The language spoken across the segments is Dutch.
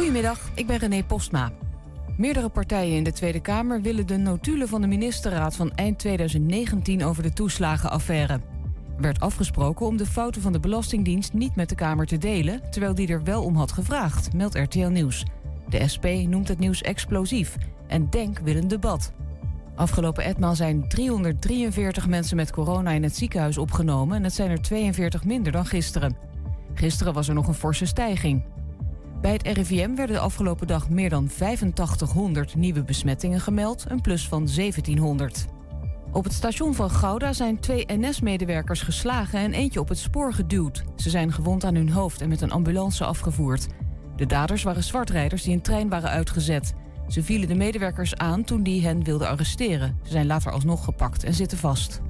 Goedemiddag, ik ben René Postma. Meerdere partijen in de Tweede Kamer willen de notulen van de ministerraad van eind 2019 over de toeslagenaffaire. Er werd afgesproken om de fouten van de Belastingdienst niet met de Kamer te delen, terwijl die er wel om had gevraagd, meldt RTL Nieuws. De SP noemt het nieuws explosief en Denk wil een debat. Afgelopen etmaal zijn 343 mensen met corona in het ziekenhuis opgenomen en het zijn er 42 minder dan gisteren. Gisteren was er nog een forse stijging. Bij het RIVM werden de afgelopen dag meer dan 8500 nieuwe besmettingen gemeld, een plus van 1700. Op het station van Gouda zijn twee NS-medewerkers geslagen en eentje op het spoor geduwd. Ze zijn gewond aan hun hoofd en met een ambulance afgevoerd. De daders waren zwartrijders die een trein waren uitgezet. Ze vielen de medewerkers aan toen die hen wilden arresteren. Ze zijn later alsnog gepakt en zitten vast.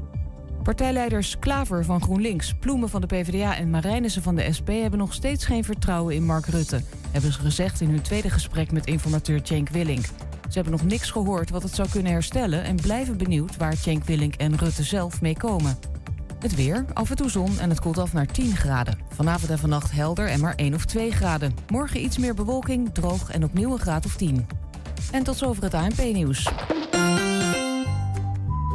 Partijleiders Klaver van GroenLinks, Ploemen van de PvdA en Marijnissen van de SP hebben nog steeds geen vertrouwen in Mark Rutte, hebben ze gezegd in hun tweede gesprek met informateur Cenk Willink. Ze hebben nog niks gehoord wat het zou kunnen herstellen en blijven benieuwd waar Cenk Willink en Rutte zelf mee komen. Het weer, af en toe zon en het koelt af naar 10 graden. Vanavond en vannacht helder en maar 1 of 2 graden. Morgen iets meer bewolking, droog en opnieuw een graad of 10. En tot zover het ANP-nieuws.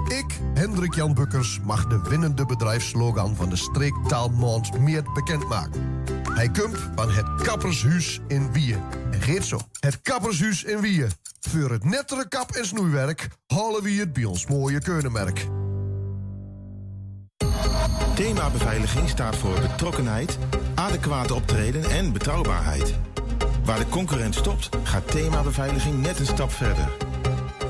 Ik, Hendrik Jan Bukkers, mag de winnende bedrijfslogan van de streektaalmond meer bekendmaken. Hij komt van het Kappershuis in Wien. En geeft zo. Het Kappershuis in Wien. Voor het nettere kap- en snoeiwerk halen we het bij ons mooie keunenmerk. Thema beveiliging staat voor betrokkenheid, adequate optreden en betrouwbaarheid. Waar de concurrent stopt, gaat thema beveiliging net een stap verder.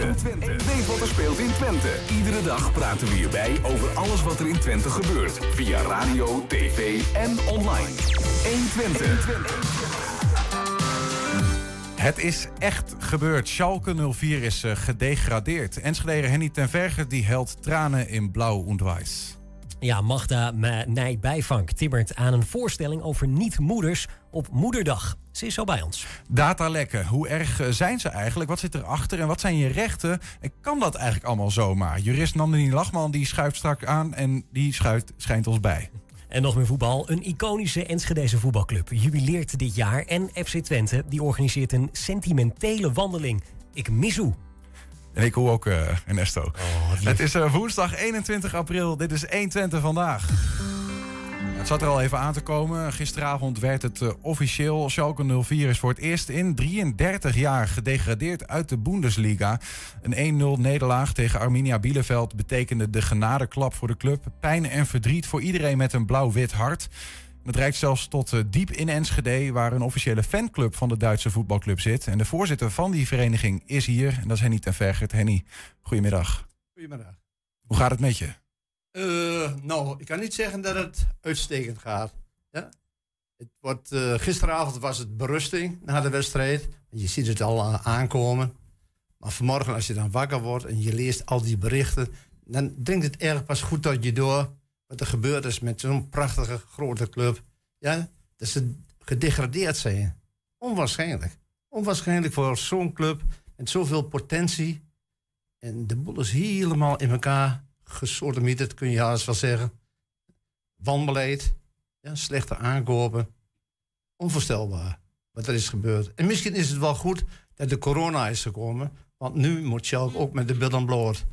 120. Weet wat er speelt in Twente. Iedere dag praten we hierbij over alles wat er in Twente gebeurt. Via radio, tv en online. 120. Het is echt gebeurd. Schalke 04 is uh, gedegradeerd. Enschede Henny ten Verger die held tranen in blauw en wijs. Ja, Magda Nijbijvank timmert aan een voorstelling over niet-moeders op Moederdag. Ze is zo bij ons. Datalekken, hoe erg zijn ze eigenlijk? Wat zit erachter en wat zijn je rechten? En kan dat eigenlijk allemaal zomaar? Jurist Nandini Lachman die schuift strak aan en die schuift, schijnt ons bij. En nog meer voetbal. Een iconische Enschedeze voetbalclub jubileert dit jaar. En FC Twente die organiseert een sentimentele wandeling. Ik mis u. En ik hoor ook uh, Ernesto. Oh, het is uh, woensdag 21 april. Dit is 120 vandaag. Het zat er al even aan te komen. Gisteravond werd het uh, officieel. Schalke 04 is voor het eerst in 33 jaar gedegradeerd uit de Bundesliga. Een 1-0 nederlaag tegen Arminia Bielefeld betekende de genadeklap voor de club. Pijn en verdriet voor iedereen met een blauw-wit hart. Het reikt zelfs tot uh, diep in Enschede, waar een officiële fanclub van de Duitse voetbalclub zit. En de voorzitter van die vereniging is hier. En dat is Henny ten Vergert. Henny, goedemiddag. Goedemiddag. Hoe gaat het met je? Uh, nou, ik kan niet zeggen dat het uitstekend gaat. Ja? Het wordt, uh, gisteravond was het berusting na de wedstrijd. Je ziet het al aankomen. Maar vanmorgen, als je dan wakker wordt en je leest al die berichten, dan dringt het erg pas goed tot je door wat er gebeurd is met zo'n prachtige grote club. Ja, dat ze gedegradeerd zijn. Onwaarschijnlijk. Onwaarschijnlijk voor zo'n club met zoveel potentie. En de boel is helemaal in elkaar gesodemieterd, kun je alles wel zeggen. Wanbeleid, ja, slechte aankopen. Onvoorstelbaar wat er is gebeurd. En misschien is het wel goed dat de corona is gekomen. Want nu moet Schalke ook met de billen bloot.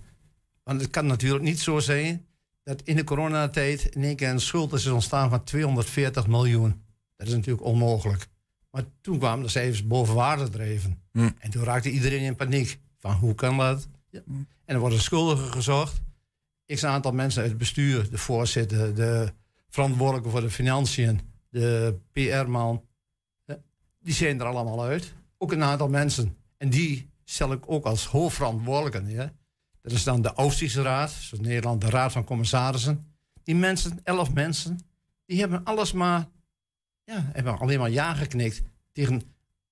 Want het kan natuurlijk niet zo zijn dat in de coronatijd in één keer een schuld is ontstaan van 240 miljoen. Dat is natuurlijk onmogelijk. Maar toen kwamen de cijfers boven waarde dreven. Mm. En toen raakte iedereen in paniek. Van hoe kan dat? Ja. En er wordt een schuldige gezocht. X aantal mensen uit het bestuur, de voorzitter, de verantwoordelijke voor de financiën, de PR-man. Die zijn er allemaal uit. Ook een aantal mensen. En die stel ik ook als hoofdverantwoordelijke neer. Dat is dan de Oostische zoals Nederland, de Raad van Commissarissen. Die mensen, elf mensen, die hebben alles maar, ja, hebben alleen maar ja geknikt tegen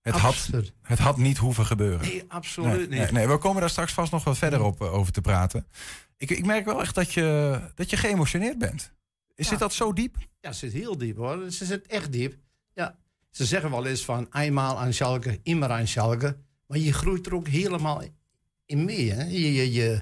het had, het had niet hoeven gebeuren. Nee, absoluut nee, niet. Nee, we komen daar straks vast nog wat verder op uh, over te praten. Ik, ik merk wel echt dat je, dat je geëmotioneerd bent. Is Ja. dit dat zo diep? Ja, ze zit heel diep hoor. Ze zit echt diep. Ja. Ze zeggen wel eens van eenmaal aan Schalke, immer aan Schalke. Maar je groeit er ook helemaal in mee. Hè? Je, je, je,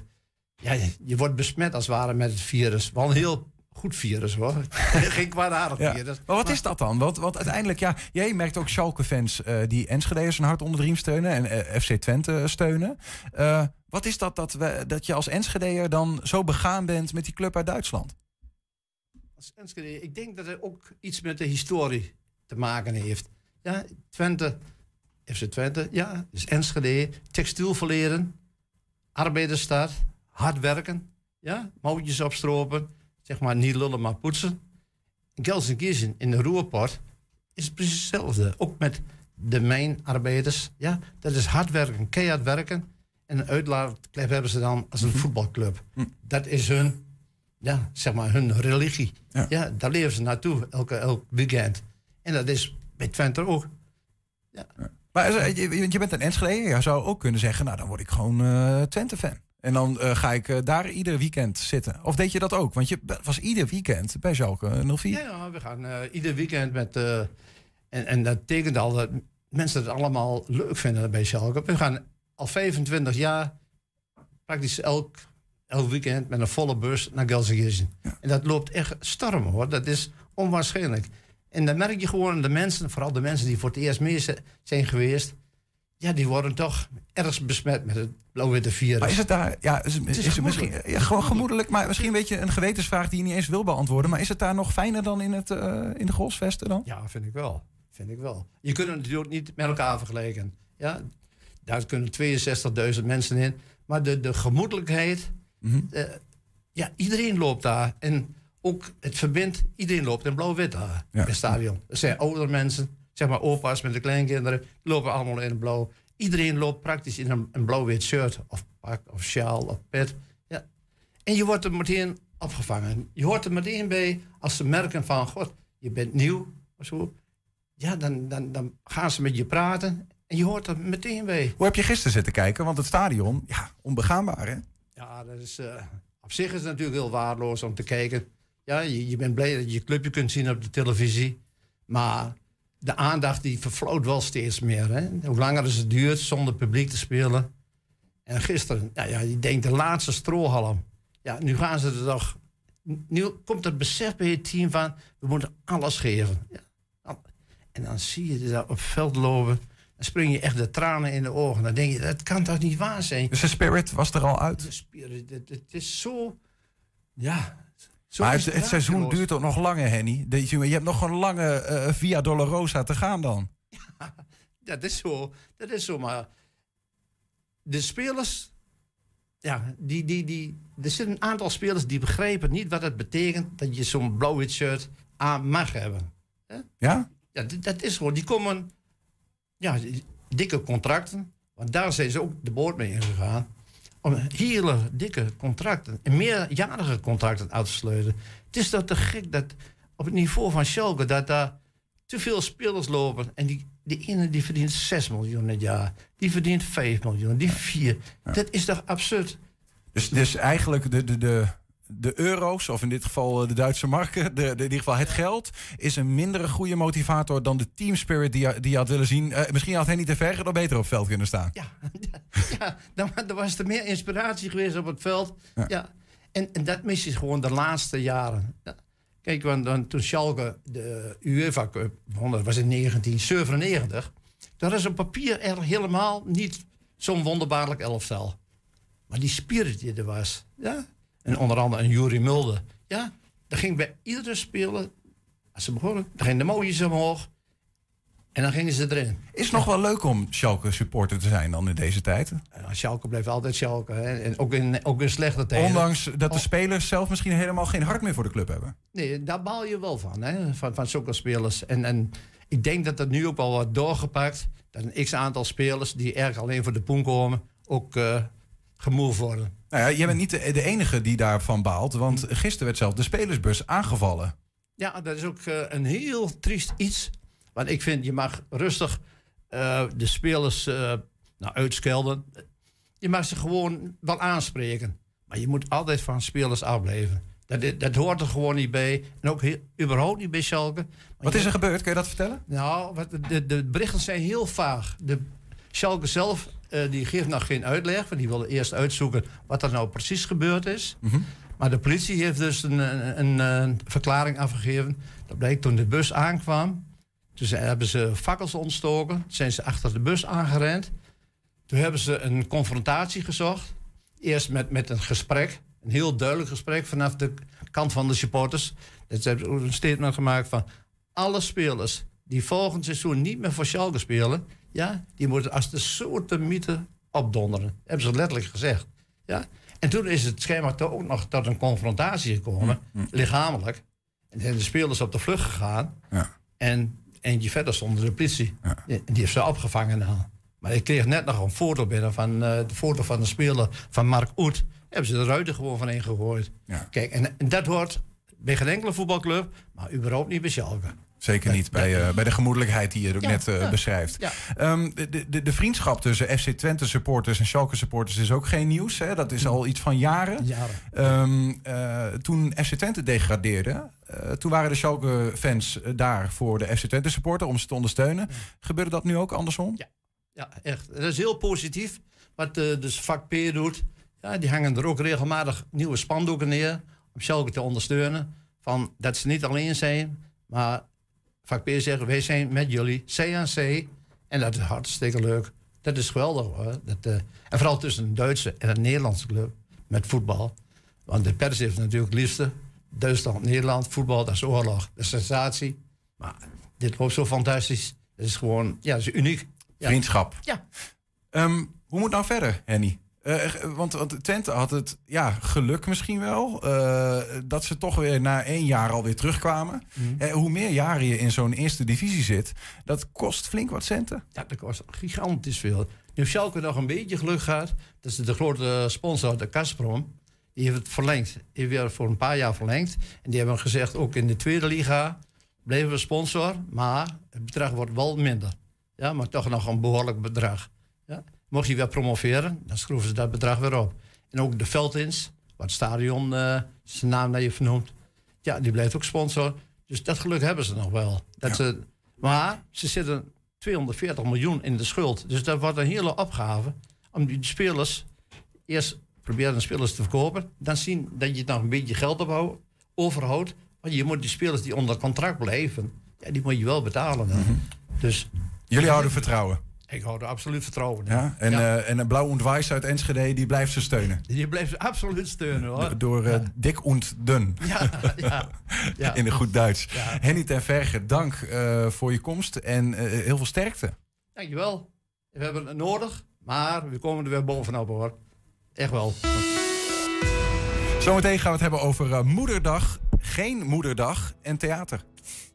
ja, je- je wordt besmet als het ware met het virus. Wel een heel goed virus hoor. Geen kwaadaardig Ja. virus. Maar wat is dat dan? Want, want uiteindelijk, ja, jij merkt ook Schalke-fans eh, die Enschede'ers een hart onder de riem steunen en eh, FC Twente steunen. Eh, wat is dat dat, we, dat je als Enschede'er dan zo begaan bent met die club uit Duitsland? Als Enschede, ik denk dat het ook iets met de historie te maken heeft. Ja, Twente, FC Twente, ja, dus Enschede, textielverleden, arbeidersstad, hard werken, ja, mouwtjes opstropen, zeg maar niet lullen maar poetsen. In Gelsenkirchen, in de Roerport, is het precies hetzelfde. Ook met de mijnarbeiders, ja, dat is hard werken, keihard werken. En een uitlaatklep hebben ze dan als een voetbalclub. Dat is hun ja, zeg maar hun religie. Ja. Ja. daar leven ze naartoe elke, elk weekend. En dat is bij Twente ook. Maar eh, je, je bent een Enschede, je zou ook kunnen zeggen, nou dan word ik gewoon eh, Twente-fan. En dan eh, ga ik eh, daar ieder weekend zitten. Of deed je dat ook? Want je was ieder weekend bij Schalke 04. Ja, ja we gaan eh, ieder weekend met... eh, en, en dat betekent al dat mensen het allemaal leuk vinden bij Schalke. We gaan al 25 jaar praktisch elk, elk weekend met een volle bus naar Gelsenkirchen. En dat loopt echt storm hoor. Dat is onwaarschijnlijk. En dan merk je gewoon de mensen, vooral de mensen die voor het eerst mee zi- zijn geweest... Ja, die worden toch ergens besmet met het blauw-witte virus. Maar is het daar, ja, is, is, is het misschien ja, gewoon gemoedelijk, maar misschien een beetje een gewetensvraag die je niet eens wil beantwoorden. Maar is het daar nog fijner dan in, het, eh, in de Golfsvesten dan? Ja, vind ik wel. Vind ik wel. Je kunt het natuurlijk niet met elkaar vergelijken. Ja, daar kunnen 62.000 mensen in. Maar de, de gemoedelijkheid, Mhm. eh, ja, iedereen loopt daar. En ook het verbindt, iedereen loopt in blauw-wit daar, Ja. in het stadion. Er zijn oudere mensen, zeg maar opa's met de kleinkinderen, die lopen allemaal in het blauw. Iedereen loopt praktisch in een, een blauw-wit shirt, of pak, of sjaal, of pet. Ja. En je wordt er meteen opgevangen. Je hoort er meteen bij als ze merken van, god, je bent nieuw, of zo. Ja, dan, dan, dan gaan ze met je praten en je hoort er meteen bij. Hoe heb je gisteren zitten kijken? Want het stadion, ja, onbegaanbaar hè? Ja, dat is, eh, op zich is het natuurlijk heel waardeloos om te kijken. Ja, je, je bent blij dat je je clubje kunt zien op de televisie. Maar de aandacht die vervloot wel steeds meer. Hè? Hoe langer het duurt zonder publiek te spelen. En gisteren, ja, ja, je denkt de laatste strohalm. Ja, nu gaan ze er toch... Nu komt het besef bij het team van... we moeten alles geven. Ja, en dan zie je ze op het veld lopen... dan spring je echt de tranen in de ogen. Dan denk je, dat kan toch niet waar zijn? Dus de spirit was er al uit. De spieren, het, het is zo. Ja. Maar het, het seizoen duurt ook nog langer, Henny. Je hebt nog een lange eh, Via Dolorosa te gaan dan. Ja, dat is zo. Dat is zo. Maar de spelers. Ja, die, die, die, er zitten een aantal spelers die begrijpen niet wat het betekent dat je zo'n blauw-wit shirt aan mag hebben. Ja? Ja, dat is gewoon. Die komen. Ja, dikke contracten. Want daar zijn ze ook de boord mee ingegaan. Om hele dikke contracten. En meerjarige contracten uit te sluiten. Het is toch te gek dat op het niveau van Schalke. dat daar te veel spelers lopen. En die, die ene die verdient 6 miljoen het jaar. Die verdient 5 miljoen. Die 4. Dat is toch absurd? Dus, dus eigenlijk de, de, de, de euro's, of in dit geval eh, de Duitse marken, de, de, in ieder geval het geld, is een mindere goede motivator dan de team spirit die je, die je had willen zien. Eh, misschien had Henny de Verger er beter op het veld kunnen staan. Ja, ja dan, dan was er meer inspiratie geweest op het veld. Ja. En, en dat mis je gewoon de laatste jaren. Ja. Kijk, want, want toen Schalke de UEFA Cup won, dat was in 1997. Dat is op papier er helemaal niet zo'n wonderbaarlijk elftal. Maar die spirit die er was. Ja. En onder andere een Jurie Mulder. Ja, daar ging bij iedere speler, als ze begonnen, dan gingen de mooies omhoog. En dan gingen ze erin. Is het nog wel leuk om Schalke supporter te zijn dan in deze tijd? Ja, Schalke bleef altijd Schalke. Hè. En ook in, ook in slechte tijden. Ondanks dat de spelers zelf misschien helemaal geen hart meer voor de club hebben. Nee, daar baal je wel van, hè? van, van zulke spelers. En, en ik denk dat dat nu ook wel wordt doorgepakt. Dat een x-aantal spelers die erg alleen voor de poen komen... ook eh gemoeid worden. Nou ja, jij bent niet de, de enige die daarvan baalt, want gisteren werd zelf de spelersbus aangevallen. Ja, dat is ook eh, een heel triest iets. Want ik vind, je mag rustig eh, de spelers eh nou, uitschelden. Je mag ze gewoon wel aanspreken. Maar je moet altijd van spelers afblijven. Dat, dat hoort er gewoon niet bij. En ook heel, überhaupt niet bij Schalke. Wat is er gebeurd? Kun je dat vertellen? Nou, wat, de, de berichten zijn heel vaag. De Schalke zelf uh, die geeft nog geen uitleg. Want die willen eerst uitzoeken wat er nou precies gebeurd is. Mhm. Maar de politie heeft dus een, een, een, verklaring afgegeven. Dat blijkt toen de bus aankwam. Toen hebben ze fakkels ontstoken. Toen zijn ze achter de bus aangerend. Toen hebben ze een confrontatie gezocht. Eerst met, met een gesprek. Een heel duidelijk gesprek vanaf de kant van de supporters. Dat ze hebben een statement gemaakt van... alle spelers die volgend seizoen niet meer voor Schalke spelen... Ja, die moeten als de soorten mythe opdonderen. Dat hebben ze letterlijk gezegd. Ja? En toen is het toch ook nog tot een confrontatie gekomen, Hm, lichamelijk. En zijn de spelers op de vlucht gegaan. Ja. En eentje verder stond de politie. Ja. Die, die heeft ze opgevangen dan. Maar ik kreeg net nog een foto binnen van eh, de foto van de speler van Mark Oet. Hebben ze de ruiten gewoon van gegooid. Ja. Kijk, en, en dat hoort bij geen enkele voetbalclub, maar überhaupt niet bij Schalke. Zeker niet bij, eh, bij de gemoedelijkheid die je ook Ja, net eh, ja. beschrijft. Ja. Ehm, de, de, de vriendschap tussen FC Twente supporters en Schalke supporters is ook geen nieuws. Hè? Dat is al iets van jaren. Jaren. Ehm, eh, toen FC Twente degradeerde, toen waren de Schalke fans daar voor de FC Twente supporter om ze te ondersteunen. Gebeurde dat nu ook andersom? Ja. Ja, echt. Dat is heel positief wat uh, dus vak P doet. Ja, die hangen er ook regelmatig nieuwe spandoeken neer om Schalke te ondersteunen. Van dat ze niet alleen zijn, maar vak P zeggen wij zijn met jullie, C aan C. En dat is hartstikke leuk. Dat is geweldig hoor. Dat, uh, en vooral tussen een Duitse en een Nederlandse club met voetbal. Want de pers heeft natuurlijk het liefste Duitsland, Nederland, voetbal, dat is oorlog, dat is sensatie. Maar dit loopt zo fantastisch. Het is gewoon, ja, is uniek. Ja. Vriendschap. Ja. Um, hoe moet nou verder, Henny? Uh, want, want Twente had het ja, geluk misschien wel. Uh, dat ze toch weer na één jaar alweer terugkwamen. Mm. Uh, hoe meer jaren je in zo'n eerste divisie zit, dat kost flink wat centen. Ja, dat kost gigantisch veel. Nu heeft Schalke nog een beetje geluk gehad. Dat is de grote sponsor, de Gazprom. Die heeft het verlengd. Die heeft weer voor een paar jaar verlengd. En die hebben gezegd, ook in de tweede liga bleven we sponsor. Maar het bedrag wordt wel minder. Ja, maar toch nog een behoorlijk bedrag. Mocht je weer promoveren, dan schroeven ze dat bedrag weer op. En ook de Veldins, wat stadion uh, zijn naam naar je vernoemd. Ja, die blijft ook sponsor. Dus dat geluk hebben ze nog wel. Dat ja. ze, maar ze zitten 240 miljoen in de schuld. Dus dat wordt een hele opgave om die spelers eerst proberen de spelers te verkopen. Dan zien dat je nog een beetje geld overhoudt. Want je moet die spelers die onder contract blijven, ja, die moet je wel betalen. Mm -hmm. Dus Jullie houden vertrouwen. Ik hou er absoluut vertrouwen in. Ja, en, ja. Uh, en een Blauw und uit Enschede, die blijft ze steunen. Die blijft ze absoluut steunen hoor. Do door uh, ja. dik und dun. Ja, ja. In een goed Duits. Henny ten Verge, dank uh, voor je komst en heel veel sterkte. Dankjewel. We hebben het nodig, maar we komen er weer bovenop hoor. Echt wel. Zometeen gaan we het hebben over Moederdag, geen Moederdag en theater.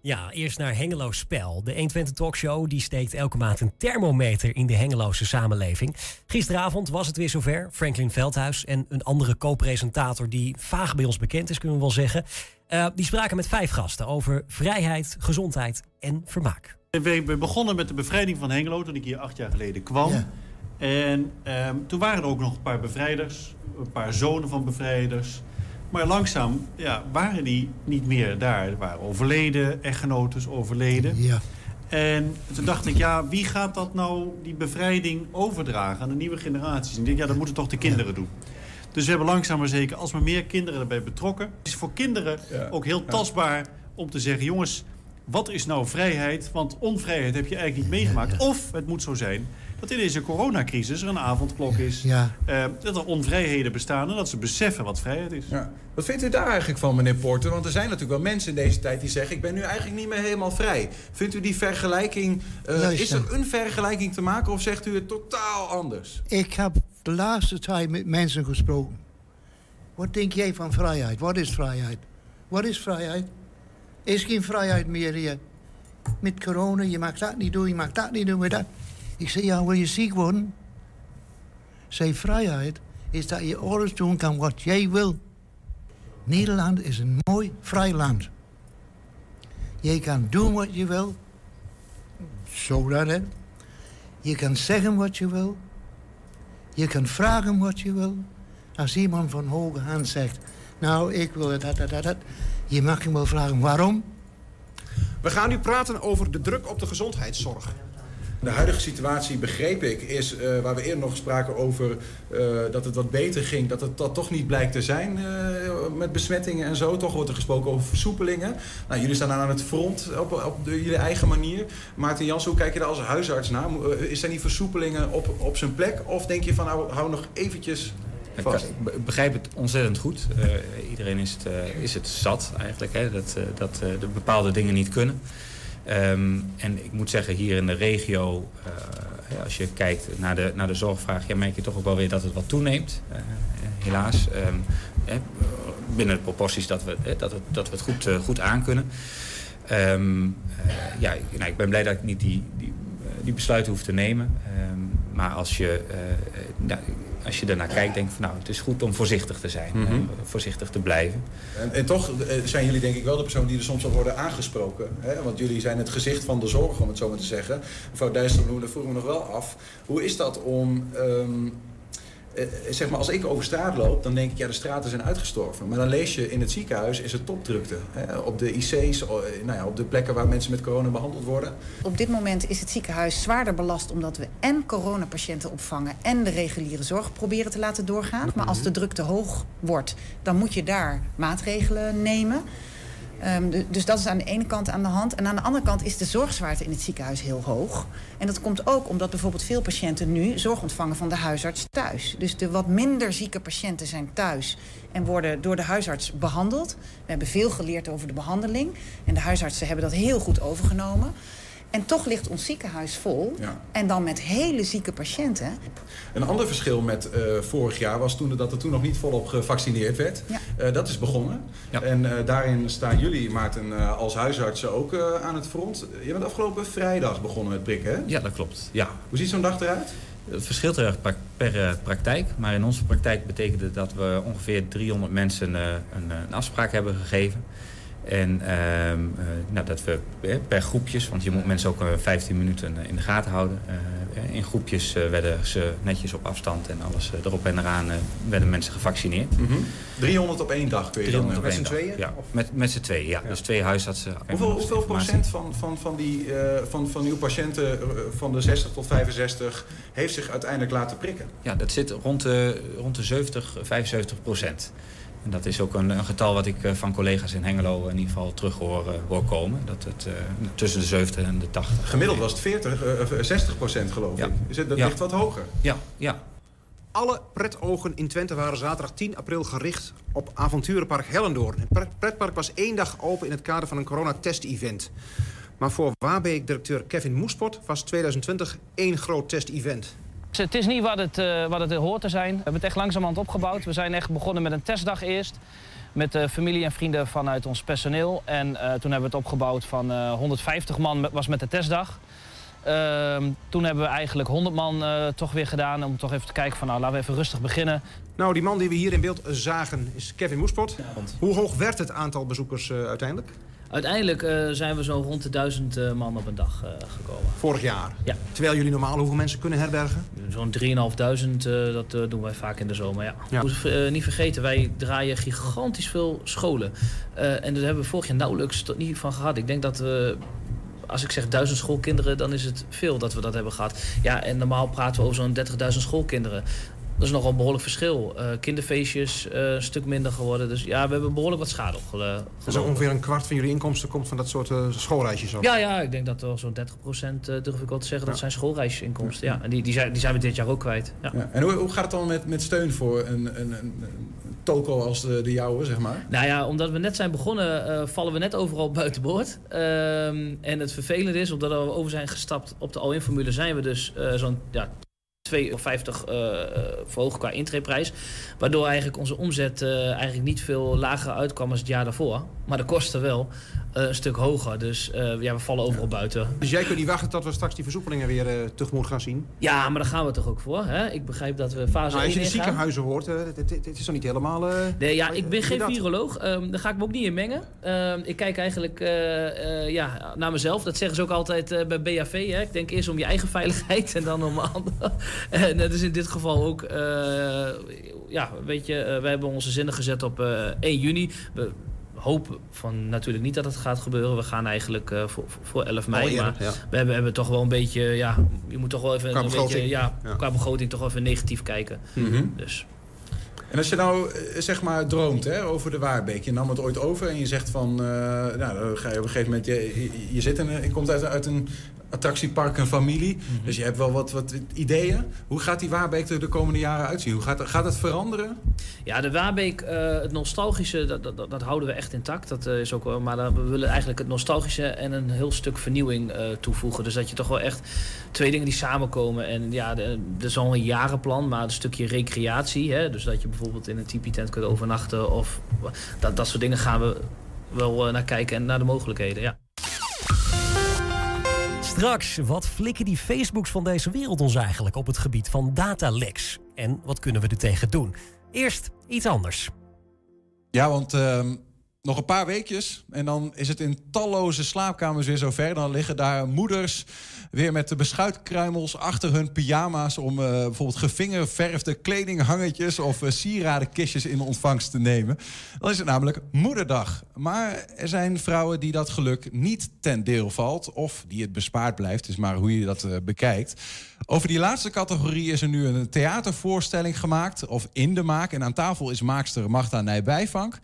Ja, eerst naar Hengelo Spel. De 120 Talkshow die steekt elke maand een thermometer in de Hengeloze samenleving. Gisteravond was het weer zover. Franklin Veldhuis en een andere co-presentator die vaag bij ons bekend is, kunnen we wel zeggen. Uh, die spraken met vijf gasten over vrijheid, gezondheid en vermaak. We begonnen met de bevrijding van Hengelo toen ik hier acht jaar geleden kwam. Ja. En um, toen waren er ook nog een paar bevrijders, een paar zonen van bevrijders. Maar langzaam ja, waren die niet meer daar. Er waren overleden, echtgenotes overleden. Ja. En toen dacht ik, ja, wie gaat dat nou, die bevrijding, overdragen aan de nieuwe generaties? En ik denk, ja, dat moeten toch de kinderen ja. doen. Dus we hebben langzaam maar zeker alsmaar meer kinderen erbij betrokken. Het is voor kinderen ja. ook heel tastbaar om te zeggen... jongens, wat is nou vrijheid? Want onvrijheid heb je eigenlijk niet meegemaakt. Of het moet zo zijn dat in deze coronacrisis er een avondklok is. Ja. Uh, dat er onvrijheden bestaan en dat ze beseffen wat vrijheid is. Ja. Wat vindt u daar eigenlijk van, meneer Porter? Want er zijn natuurlijk wel mensen in deze tijd die zeggen... ik ben nu eigenlijk niet meer helemaal vrij. Vindt u die vergelijking... Uh, is er een vergelijking te maken of zegt u het totaal anders? Ik heb de laatste tijd met mensen gesproken. Wat denk jij van vrijheid? Wat is vrijheid? Wat is vrijheid? Is geen vrijheid meer hier. Met corona, je mag dat niet doen, je mag dat niet doen, met dat. Ik zeg, ja, wil je ziek worden? Zeg, vrijheid is dat je alles doen kan wat jij wil. Nederland is een mooi, vrij land. Je kan doen wat je wil. Zo dat, hè. Je kan zeggen wat je wil. Je kan vragen wat je wil. Als iemand van hoge hand zegt... nou, ik wil dat, dat, dat, dat... je mag hem wel vragen waarom. We gaan nu praten over de druk op de gezondheidszorg. De huidige situatie, begreep ik, is uh, waar we eerder nog spraken over uh, dat het wat beter ging. Dat het dat toch niet blijkt te zijn uh, met besmettingen en zo. Toch wordt er gesproken over versoepelingen. Nou, jullie staan aan het front op, op de, jullie eigen manier. Maarten Jans, hoe kijk je daar als huisarts naar? Is er die versoepelingen op, op zijn plek? Of denk je van, nou, hou nog eventjes Vast. Ik begrijp het ontzettend goed. Uh, iedereen is het, uh, is het zat eigenlijk, hè, dat, uh, dat de bepaalde dingen niet kunnen. Um, en ik moet zeggen, hier in de regio, als je kijkt naar de, naar de zorgvraag... Ja, merk je toch ook wel weer dat het wat toeneemt, helaas. Um, binnen de proporties dat we, dat het, dat we het goed, goed aankunnen. Um, ja, nou, ik ben blij dat ik niet die, die, die besluiten hoef te nemen. maar als je... Nou, als je daarnaar kijkt, denk van nou, het is goed om voorzichtig te zijn. Mm -hmm. voorzichtig te blijven. En, en, toch zijn jullie denk ik wel de persoon die er soms al worden aangesproken. Hè? Want jullie zijn het gezicht van de zorg, om het zo maar te zeggen. Mevrouw Dijsselbloem, daar vroegen we nog wel af. Hoe is dat om... Um, eh, zeg maar, als ik over straat loop, dan denk ik, ja, de straten zijn uitgestorven. Maar dan lees je in het ziekenhuis, is het topdrukte. Hè? Op de IC's, nou ja, op de plekken waar mensen met corona behandeld worden. Op dit moment is het ziekenhuis zwaarder belast... omdat we en coronapatiënten opvangen en de reguliere zorg proberen te laten doorgaan. Maar als de drukte hoog wordt, dan moet je daar maatregelen nemen... De, dus dat is aan de ene kant aan de hand. En aan de andere kant is de zorgzwaarte in het ziekenhuis heel hoog. En dat komt ook omdat bijvoorbeeld veel patiënten nu zorg ontvangen van de huisarts thuis. Dus de wat minder zieke patiënten zijn thuis en worden door de huisarts behandeld. We hebben veel geleerd over de behandeling. En de huisartsen hebben dat heel goed overgenomen. En toch ligt ons ziekenhuis vol. Ja. En dan met hele zieke patiënten. Een ander verschil met uh, vorig jaar was toen dat er toen nog niet volop gevaccineerd werd. Ja. Uh, dat is begonnen. Ja. En uh, daarin staan jullie, Maarten, als huisartsen ook aan het front. Je bent afgelopen vrijdag begonnen met prikken, hè? Ja, dat klopt. Ja. Hoe ziet zo'n dag eruit? Het verschilt erg per praktijk. Maar in onze praktijk betekende dat we ongeveer 300 mensen een, een afspraak hebben gegeven. En uh, nou, dat we per groepjes, want je moet mensen ook 15 minuten in de gaten houden. Uh, in groepjes werden ze netjes op afstand en alles erop en eraan werden mensen gevaccineerd. Mm -hmm. 300 op één dag kun je dan met z'n tweeën? Ja, met, met z'n tweeën, ja. ja. Dus twee huisartsen. Hoeveel, hoeveel procent van, van, van, die, van, van uw patiënten van de 60 tot 65 heeft zich uiteindelijk laten prikken? Ja, dat zit rond de, rond de 70, 75 procent. En dat is ook een, een, getal wat ik van collega's in Hengelo in ieder geval terug hoor, hoor komen. Dat het uh, tussen de 70 en de 80. Gemiddeld was het 40, uh, 60 procent geloof ja. ik. Is het, dat ja. ligt wat hoger? Ja, ja. Alle pretogen in Twente waren zaterdag 10 april gericht op avonturenpark Hellendoorn. Het pretpark was één dag open in het kader van een coronatest-event. Maar voor Waarbeek-directeur Kevin Moespot was 2020 één groot test-event. Het is niet wat het, uh, wat het hoort te zijn. We hebben het echt langzamerhand opgebouwd. We zijn echt begonnen met een testdag eerst. Met uh, familie en vrienden vanuit ons personeel. En uh, toen hebben we het opgebouwd van 150 man was met de testdag. Ehm, toen hebben we eigenlijk 100 man toch weer gedaan. Om toch even te kijken van nou laten we even rustig beginnen. Nou die man die we hier in beeld zagen is Kevin Moespot. Ja, Hoe hoog werd het aantal bezoekers uiteindelijk? Uiteindelijk uh, zijn we zo rond de duizend uh, man op een dag uh, gekomen. Vorig jaar? Ja. Terwijl jullie normaal hoeveel mensen kunnen herbergen? Zo'n 3.500, dat doen wij vaak in de zomer, ja. ja. Moet niet vergeten, wij draaien gigantisch veel scholen. en daar hebben we vorig jaar nauwelijks tot niet van gehad. Ik denk dat we als ik zeg duizend schoolkinderen, dan is het veel dat we dat hebben gehad. Ja, en normaal praten we over zo'n 30.000 schoolkinderen. Dat is nogal een behoorlijk verschil. Uh, kinderfeestjes uh, een stuk minder geworden. Dus ja, we hebben behoorlijk wat schade opgelopen. Dus ongeveer een kwart van jullie inkomsten komt van dat soort uh, schoolreisjes? Ook. Ja, ja, ik denk dat wel zo'n 30 procent durf ik wel te zeggen. Dat zijn schoolreisinkomsten. Ja. ja. En die, die, zijn, die zijn we dit jaar ook kwijt. Ja. ja. En hoe, hoe gaat het dan met, met steun voor een, een, een, een toko als de, de jouwe, zeg maar? Nou ja, omdat we net zijn begonnen, vallen we net overal buiten boord. Ehm, en het vervelende is, omdat we over zijn gestapt op de all-in-formule... zijn we dus zo'n... Ja, 2,50 uh, verhoogd qua intreeprijs. Waardoor eigenlijk onze omzet uh, eigenlijk niet veel lager uitkwam als het jaar daarvoor. Maar de kosten wel. eh, een stuk hoger. Dus eh, ja, we vallen overal buiten. Dus jij kunt niet wachten tot we straks die versoepelingen weer uh, tegemoet gaan zien? Ja, maar daar gaan we toch ook voor. Hè? Ik begrijp dat we fase nou, Als je de ziekenhuizen hoort, het is toch niet helemaal... nee, ja, ik ben geen viroloog. Um, daar ga ik me ook niet in mengen. Um, ik kijk eigenlijk ja, naar mezelf. Dat zeggen ze ook altijd bij BAV. Hè? Ik denk eerst om je eigen veiligheid en dan om anderen. en dat is in dit geval ook... ja, weet je, we hebben onze zinnen gezet op 1 juni. We, hopen van natuurlijk niet dat het gaat gebeuren. We gaan eigenlijk uh, voor, voor 11 mei. maar we hebben, hebben toch wel een beetje, ja, je moet toch wel even qua een beetje, ja, ja, qua begroting toch wel even negatief kijken. Mm -hmm. Dus. En als je nou eh, zeg maar droomt hè, over de Waarbeek, je nam het ooit over en je zegt van, uh, nou, dan ga je op een gegeven moment, je, je, zit in, je komt uit, uit een attractiepark en familie. Mhm. Dus je hebt wel wat, wat ideeën. Hoe gaat die Waarbeek er de komende jaren uitzien? Hoe gaat, gaat het veranderen? Ja, de Waarbeek, uh, het nostalgische, dat, dat, dat, houden we echt intact. Dat uh, is ook wel, maar we willen eigenlijk het nostalgische en een heel stuk vernieuwing uh, toevoegen. Dus dat je toch wel echt twee dingen die samenkomen. En ja, er is al een jarenplan, maar een stukje recreatie. Hè? Dus dat je bijvoorbeeld in een tipi-tent kunt overnachten. Of dat, dat soort dingen gaan we wel naar kijken en naar de mogelijkheden, ja. Straks, wat flikken die Facebooks van deze wereld ons eigenlijk op het gebied van dataleks? En wat kunnen we er tegen doen? Eerst iets anders. Ja, want uh, nog een paar weekjes en dan is het in talloze slaapkamers weer zover. Dan liggen daar moeders weer met de beschuitkruimels achter hun pyjama's... om uh, bijvoorbeeld gevingerverfde kledinghangetjes of uh, sieradenkistjes in ontvangst te nemen. Dan is het namelijk Moederdag. Maar er zijn vrouwen die dat geluk niet ten deel valt... of die het bespaard blijft, is maar hoe je dat uh, bekijkt. Over die laatste categorie is er nu een theatervoorstelling gemaakt... of in de maak. En aan tafel is maakster Magda Nijbijvank...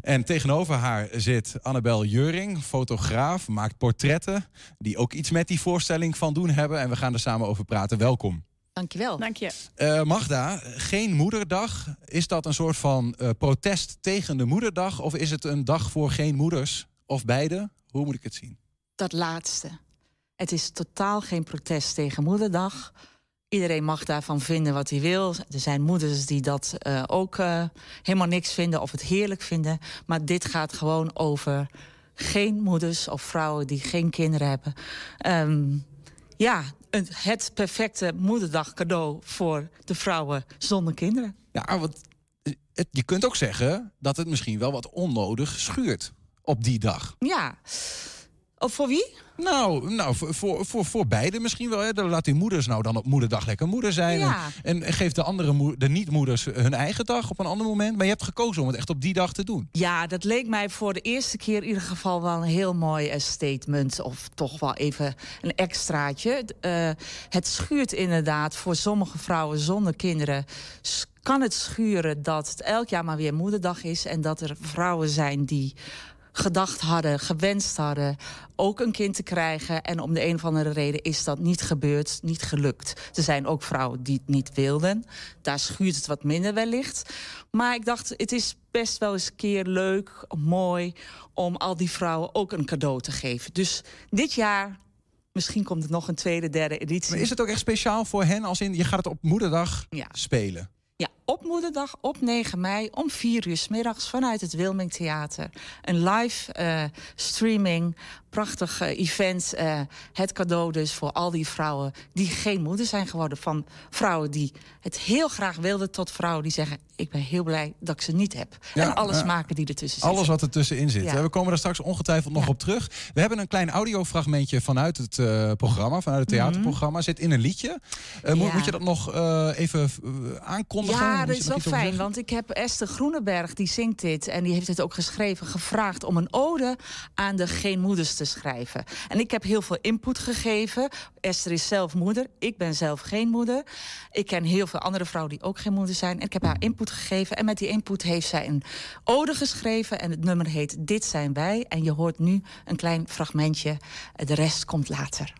En tegenover haar zit Annabel Juring, fotograaf, maakt portretten... die ook iets met die voorstelling van doen hebben. En we gaan er samen over praten. Welkom. Dankjewel. Dank je. Uh, Magda, geen moederdag. Is dat een soort van uh, protest tegen de moederdag? Of is het een dag voor geen moeders? Of beide? Hoe moet ik het zien? Dat laatste. Het is totaal geen protest tegen moederdag... Iedereen mag daarvan vinden wat hij wil. Er zijn moeders die dat uh, ook uh, helemaal niks vinden of het heerlijk vinden. Maar dit gaat gewoon over geen moeders of vrouwen die geen kinderen hebben. Um, ja, een, het perfecte moederdag cadeau voor de vrouwen zonder kinderen. Ja, want het, je kunt ook zeggen dat het misschien wel wat onnodig schuurt op die dag. Ja. Of voor wie? Nou, nou voor, voor, voor beide misschien wel. Hè. Dan laat die moeders nou dan op moederdag lekker moeder zijn. Ja. En, en geeft de andere de niet-moeders hun eigen dag op een ander moment. Maar je hebt gekozen om het echt op die dag te doen. Ja, dat leek mij voor de eerste keer in ieder geval wel een heel mooi uh, statement. Of toch wel even een extraatje. Uh, het schuurt inderdaad voor sommige vrouwen zonder kinderen kan het schuren dat het elk jaar maar weer moederdag is... en dat er vrouwen zijn die gedacht hadden, gewenst hadden ook een kind te krijgen. En om de een of andere reden is dat niet gebeurd, niet gelukt. Er zijn ook vrouwen die het niet wilden. Daar schuurt het wat minder wellicht. Maar ik dacht, het is best wel eens een keer leuk, mooi... om al die vrouwen ook een cadeau te geven. Dus dit jaar Misschien komt het nog een tweede, derde editie. Maar is het ook echt speciaal voor hen als in je gaat het op moederdag ja. spelen? Ja, op moederdag op 9 mei om 4 uur s middags vanuit het Wilming Theater. Een live uh, streaming prachtig uh, event. Uh, het cadeau dus voor al die vrouwen die geen moeder zijn geworden. Van vrouwen die het heel graag wilden tot vrouwen die zeggen... ik ben heel blij dat ik ze niet heb. Ja, en alles maken die ertussen zit. Alles wat er tussenin zit. Ja. We komen daar straks ongetwijfeld nog op terug. We hebben een klein audiofragmentje vanuit het programma. Vanuit het mhm. theaterprogramma. Zit in een liedje. moet, moet, je dat nog even aankondigen? Ja, dat is wel fijn. Want ik heb Esther Groeneberg, die zingt dit... en die heeft het ook geschreven, gevraagd om een ode aan de geen moeders te schrijven. En ik heb heel veel input gegeven. Esther is zelf moeder. Ik ben zelf geen moeder. Ik ken heel veel andere vrouwen die ook geen moeder zijn. En ik heb haar input gegeven. En met die input heeft zij een ode geschreven. En het nummer heet Dit zijn wij. En je hoort nu een klein fragmentje. De rest komt later.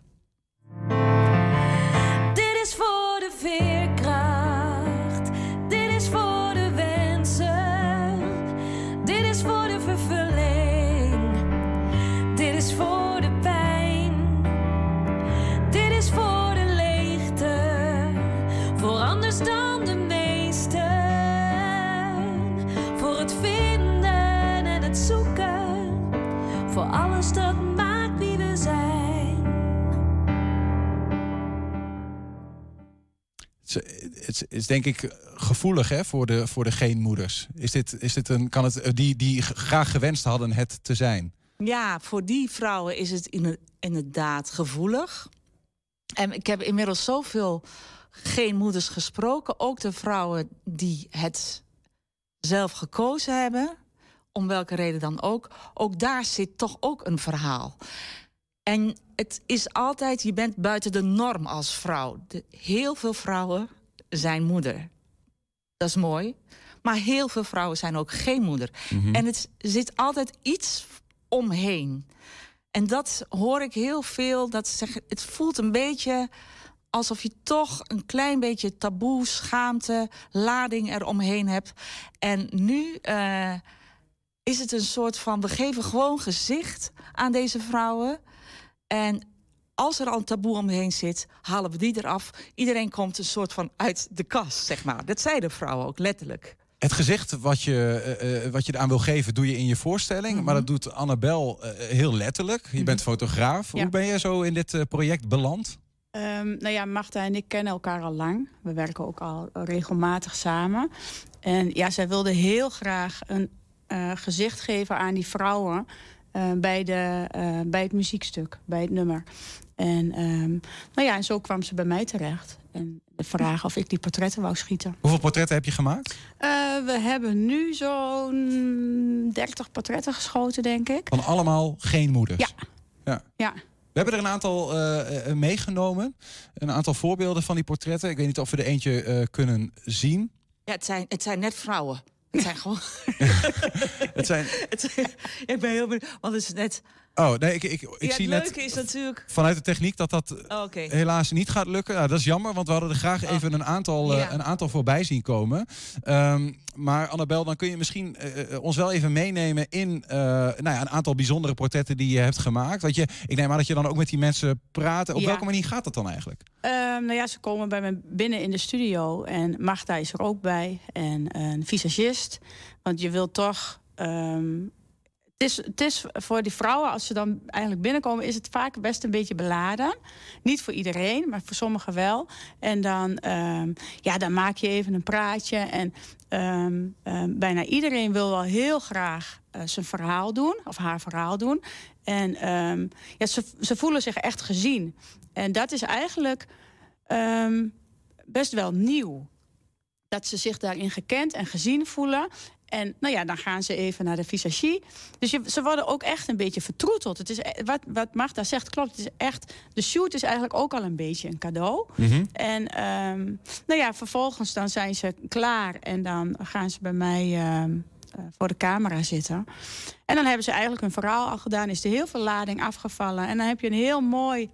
Het is, denk ik gevoelig hè, voor, de, voor de geenmoeders. Is dit, is dit een, kan het, die, die graag gewenst hadden het te zijn? Ja, voor die vrouwen is het in- inderdaad gevoelig. En ik heb inmiddels zoveel geen moeders gesproken. Ook de vrouwen die het zelf gekozen hebben. Om welke reden dan ook. Ook daar zit toch ook een verhaal. En het is altijd, je bent buiten de norm als vrouw. De, heel veel vrouwen zijn moeder. Dat is mooi. Maar heel veel vrouwen zijn ook geen moeder. Mhm. En het zit altijd iets omheen. En dat hoor ik heel veel. Dat ze zeggen, het voelt een beetje alsof je toch een klein beetje taboe, schaamte, lading eromheen hebt. En nu eh, is het een soort van, we geven gewoon gezicht aan deze vrouwen. En als er al een taboe omheen zit, halen we die eraf. Iedereen komt een soort van uit de kast, zeg maar. Dat zeiden vrouwen ook letterlijk. Het gezicht wat je, eh, eh, wat je eraan wil geven, doe je in je voorstelling. Mhm. Maar dat doet Annabel eh, heel letterlijk. Je bent fotograaf. Ja. Hoe ben je zo in dit eh, project beland? Ehm, nou ja, Marta en ik kennen elkaar al lang. We werken ook al regelmatig samen. En ja, zij wilde heel graag een eh, gezicht geven aan die vrouwen eh, bij, de, eh, bij het muziekstuk, bij het nummer. En, ehm, nou ja, en zo kwam ze bij mij terecht. En de vraag of ik die portretten wou schieten. Hoeveel portretten heb je gemaakt? Eh, we hebben nu zo'n 30 portretten geschoten, denk ik. Van allemaal geen moeders? Ja. ja. Ja. We hebben er een aantal meegenomen. Een aantal voorbeelden van die portretten. Ik weet niet of we er eentje eh, kunnen zien. Ja, het zijn, het zijn net vrouwen. Het zijn gewoon. Het zijn... het, ik ben heel benieuwd, want het is net. Oh, nee, ik, ik, ik ja, zie het net leuke is natuurlijk. vanuit de techniek dat dat Oh, helaas niet gaat lukken. Nou, dat is jammer, want we hadden er graag even een aantal, eh, Ja. een aantal voorbij zien komen. Ehm, maar Annabel, dan kun je misschien eh, eh, ons wel even meenemen in nou ja, een aantal bijzondere portretten die je hebt gemaakt. Want je, ik neem aan dat je dan ook met die mensen praat. Op Ja. welke manier gaat dat dan eigenlijk? Ehm, nou ja, ze komen bij me binnen in de studio. En Magda is er ook bij. En een visagist. Want je wilt toch... ehm, het, is, het is voor die vrouwen, als ze dan eigenlijk binnenkomen... is het vaak best een beetje beladen. Niet voor iedereen, maar voor sommigen wel. En dan, ehm, ja, dan maak je even een praatje. En ehm, ehm, bijna iedereen wil wel heel graag eh, zijn verhaal doen. Of haar verhaal doen. En ja, ze, ze voelen zich echt gezien. En dat is eigenlijk best wel nieuw. Dat ze zich daarin gekend en gezien voelen. En nou ja, dan gaan ze even naar de visagie. Dus je, ze worden ook echt een beetje vertroeteld. Het is, e- wat, wat Magda zegt klopt. Het is echt, de shoot is eigenlijk ook al een beetje een cadeau. En ehm, nou ja, vervolgens dan zijn ze klaar. En dan gaan ze bij mij ehm, eh, voor de camera zitten. En dan hebben ze eigenlijk hun verhaal al gedaan. Is er heel veel lading afgevallen. En dan heb je een heel mooi,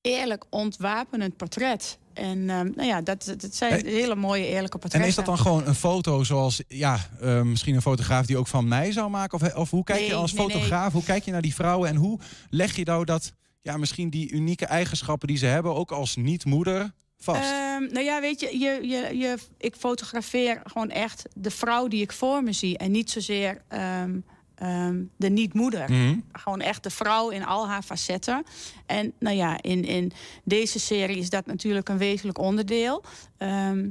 eerlijk ontwapenend portret. En ehm, nou ja, dat, dat zijn hele mooie, eerlijke portretten. En is dat dan gewoon een foto zoals, ja, eh, misschien een fotograaf die ook van mij zou maken? Of, of hoe kijk je als nee, nee. fotograaf, hoe kijk je naar die vrouwen en hoe leg je nou dat, ja, misschien die unieke eigenschappen die ze hebben, ook als niet-moeder, vast? Ehm, nou ja, weet je, je, je, je, ik fotografeer gewoon echt de vrouw die ik voor me zie. En niet zozeer ehm, ehm, de niet-moeder. Mhm. Gewoon echt de vrouw in al haar facetten. En nou ja, in, in deze serie is dat natuurlijk een wezenlijk onderdeel. Ehm,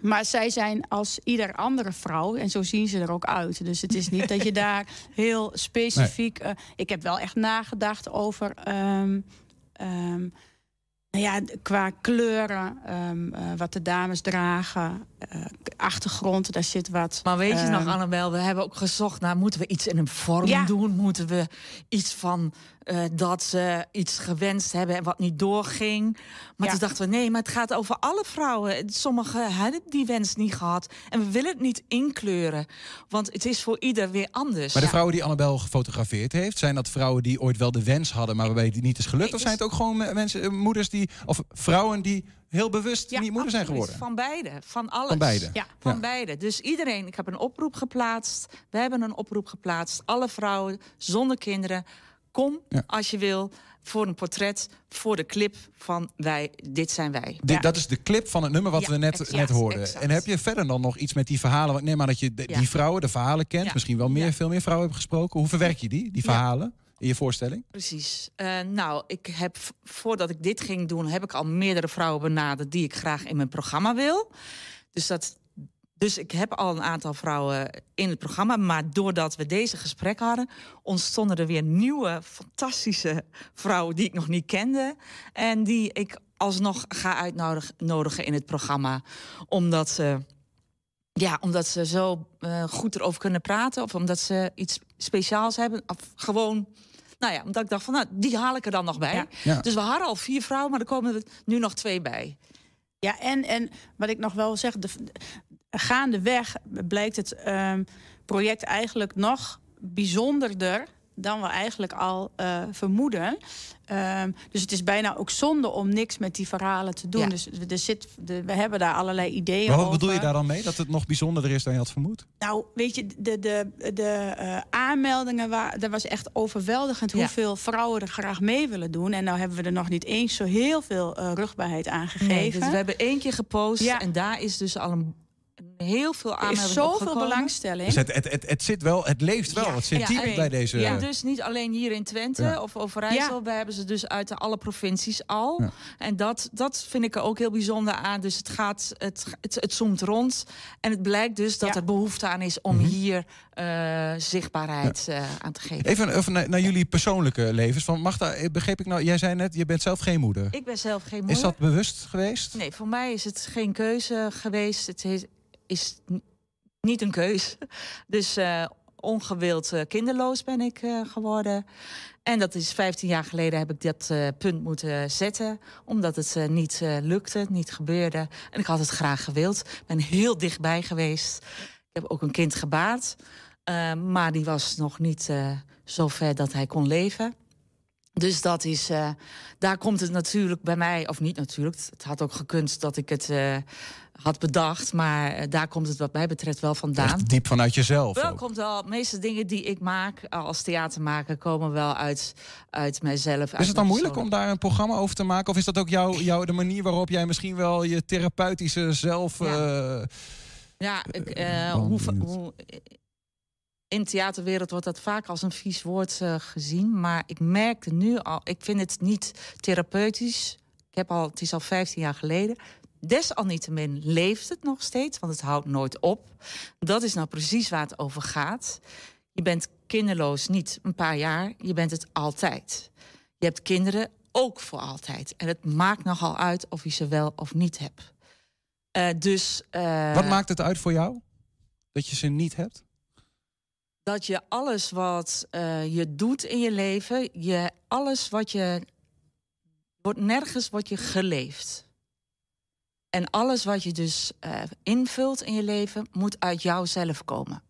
maar zij zijn als ieder andere vrouw. En zo zien ze er ook uit. Dus het is niet dat je daar heel specifiek... eh, ik heb wel echt nagedacht over... ehm, ja, qua kleuren, ehm, eh, wat de dames dragen, eh, achtergrond, daar zit wat. Maar weet je ehm, nog, Annabel, we hebben ook gezocht naar... moeten we iets in een vorm Ja. doen? Moeten we iets van eh, dat ze iets gewenst hebben en wat niet doorging? Maar Ja. toen dachten we, nee, maar het gaat over alle vrouwen. Sommigen hebben die wens niet gehad. En we willen het niet inkleuren, want het is voor ieder weer anders. Maar de vrouwen die Annabel gefotografeerd heeft, zijn dat vrouwen die ooit wel de wens hadden, maar waarbij het niet is gelukt? Of zijn het ook gewoon me- mensen, eh, moeders die, of vrouwen die heel bewust niet moeder zijn geworden? Van beide, van alles. Van beide. Ja, Ja. van beide. Dus iedereen, ik heb een oproep geplaatst. We hebben een oproep geplaatst. Alle vrouwen zonder kinderen, kom als je wil voor een portret, voor de clip van wij, dit zijn wij. Dit- Dat is de clip van het nummer wat Ja, we net, exact, net hoorden. exact. En heb je verder dan nog iets met die verhalen? Want neem aan dat je de- die vrouwen, de verhalen kent. Misschien wel meer, veel meer vrouwen hebben gesproken. Hoe verwerk je die, die verhalen? in je voorstelling? Precies. Eh, nou, ik heb, voordat ik dit ging doen, heb ik al meerdere vrouwen benaderd die ik graag in mijn programma wil. Dus, dat, dus ik heb al een aantal vrouwen in het programma. Maar doordat we deze gesprek hadden, ontstonden er weer nieuwe, fantastische vrouwen die ik nog niet kende. En die ik alsnog ga uitnodigen in het programma. Omdat ze. Ja, omdat ze zo eh, goed erover kunnen praten. Of omdat ze iets speciaals hebben. Of gewoon, nou ja, omdat ik dacht van, nou, die haal ik er dan nog bij. Ja. Ja. Dus we hadden al vier vrouwen, maar er komen er nu nog twee bij. Ja, en, en wat ik nog wel wil zeggen, de, gaandeweg blijkt het ehm, project eigenlijk nog bijzonderder dan we eigenlijk al eh, vermoeden. Ehm, dus het is bijna ook zonde om niks met die verhalen te doen. Ja. Dus er zit, de, we hebben daar allerlei ideeën Maar wat over. bedoel je daar dan mee? Dat het nog bijzonderder is dan je had vermoed? Nou, weet je, de, de, de eh, aanmeldingen, waar, dat was echt overweldigend Ja. hoeveel vrouwen er graag mee willen doen. En nou hebben we er nog niet eens zo heel veel eh, rugbaarheid aan gegeven. Nee, dus we hebben één keer gepost Ja. en daar is dus al een heel veel er aanmeldingen is zoveel opgekomen. belangstelling. Dus het, het, het, het zit wel, het leeft wel. Ja, het zit ja, diep en- bij deze... Ja, dus niet alleen hier in Twente Ja. of Overijssel. Ja. We hebben ze dus uit de alle provincies al. Ja. En dat, dat vind ik er ook heel bijzonder aan. Dus het gaat, het, het, het zoomt rond. En het blijkt dus dat Ja. er behoefte aan is om hier eh, zichtbaarheid eh, aan te geven. Even even naar, naar jullie persoonlijke levens. Van Magda, eh, begreep ik nou, jij zei net, je bent zelf geen moeder. Ik ben zelf geen moeder. Is dat bewust geweest? Nee, voor mij is het geen keuze geweest. Het is, is niet een keus. Dus eh, ongewild eh, kinderloos ben ik eh, geworden. En dat is 15 jaar geleden heb ik dat punt moeten zetten. Omdat het niet lukte, niet gebeurde. En ik had het graag gewild. Ik ben heel dichtbij geweest. Ik heb ook een kind gebaard. eh, maar die was nog niet zo ver dat hij kon leven. Dus dat is, daar komt het natuurlijk bij mij, of niet natuurlijk, het had ook gekund dat ik het had bedacht, maar eh, daar komt het wat mij betreft wel vandaan. Echt diep vanuit jezelf. Wel ook. komt wel, de meeste dingen die ik maak als theatermaker komen wel uit, uit mijzelf. Is het dan moeilijk om daar een programma over te maken? Of is dat ook jouw jouw de manier waarop jij misschien wel je therapeutische zelf... eh, Ja, ik, eh, hoe, hoe, in de theaterwereld wordt dat vaak als een vies woord eh, gezien. Maar ik merkte nu al, ik vind het niet therapeutisch. Ik heb al, het is al 15 jaar geleden. Desalniettemin leeft het nog steeds, want het houdt nooit op. Dat is nou precies waar het over gaat. Je bent kinderloos niet een paar jaar, je bent het altijd. Je hebt kinderen ook voor altijd. En het maakt nogal uit of je ze wel of niet hebt. Eh, dus, eh, Wat maakt het uit voor jou? Dat je ze niet hebt? dat je alles wat eh, je doet in je leven, je, alles wat je. wordt nergens wordt je geleefd. En alles wat je dus eh, invult in je leven, moet uit jouzelf komen.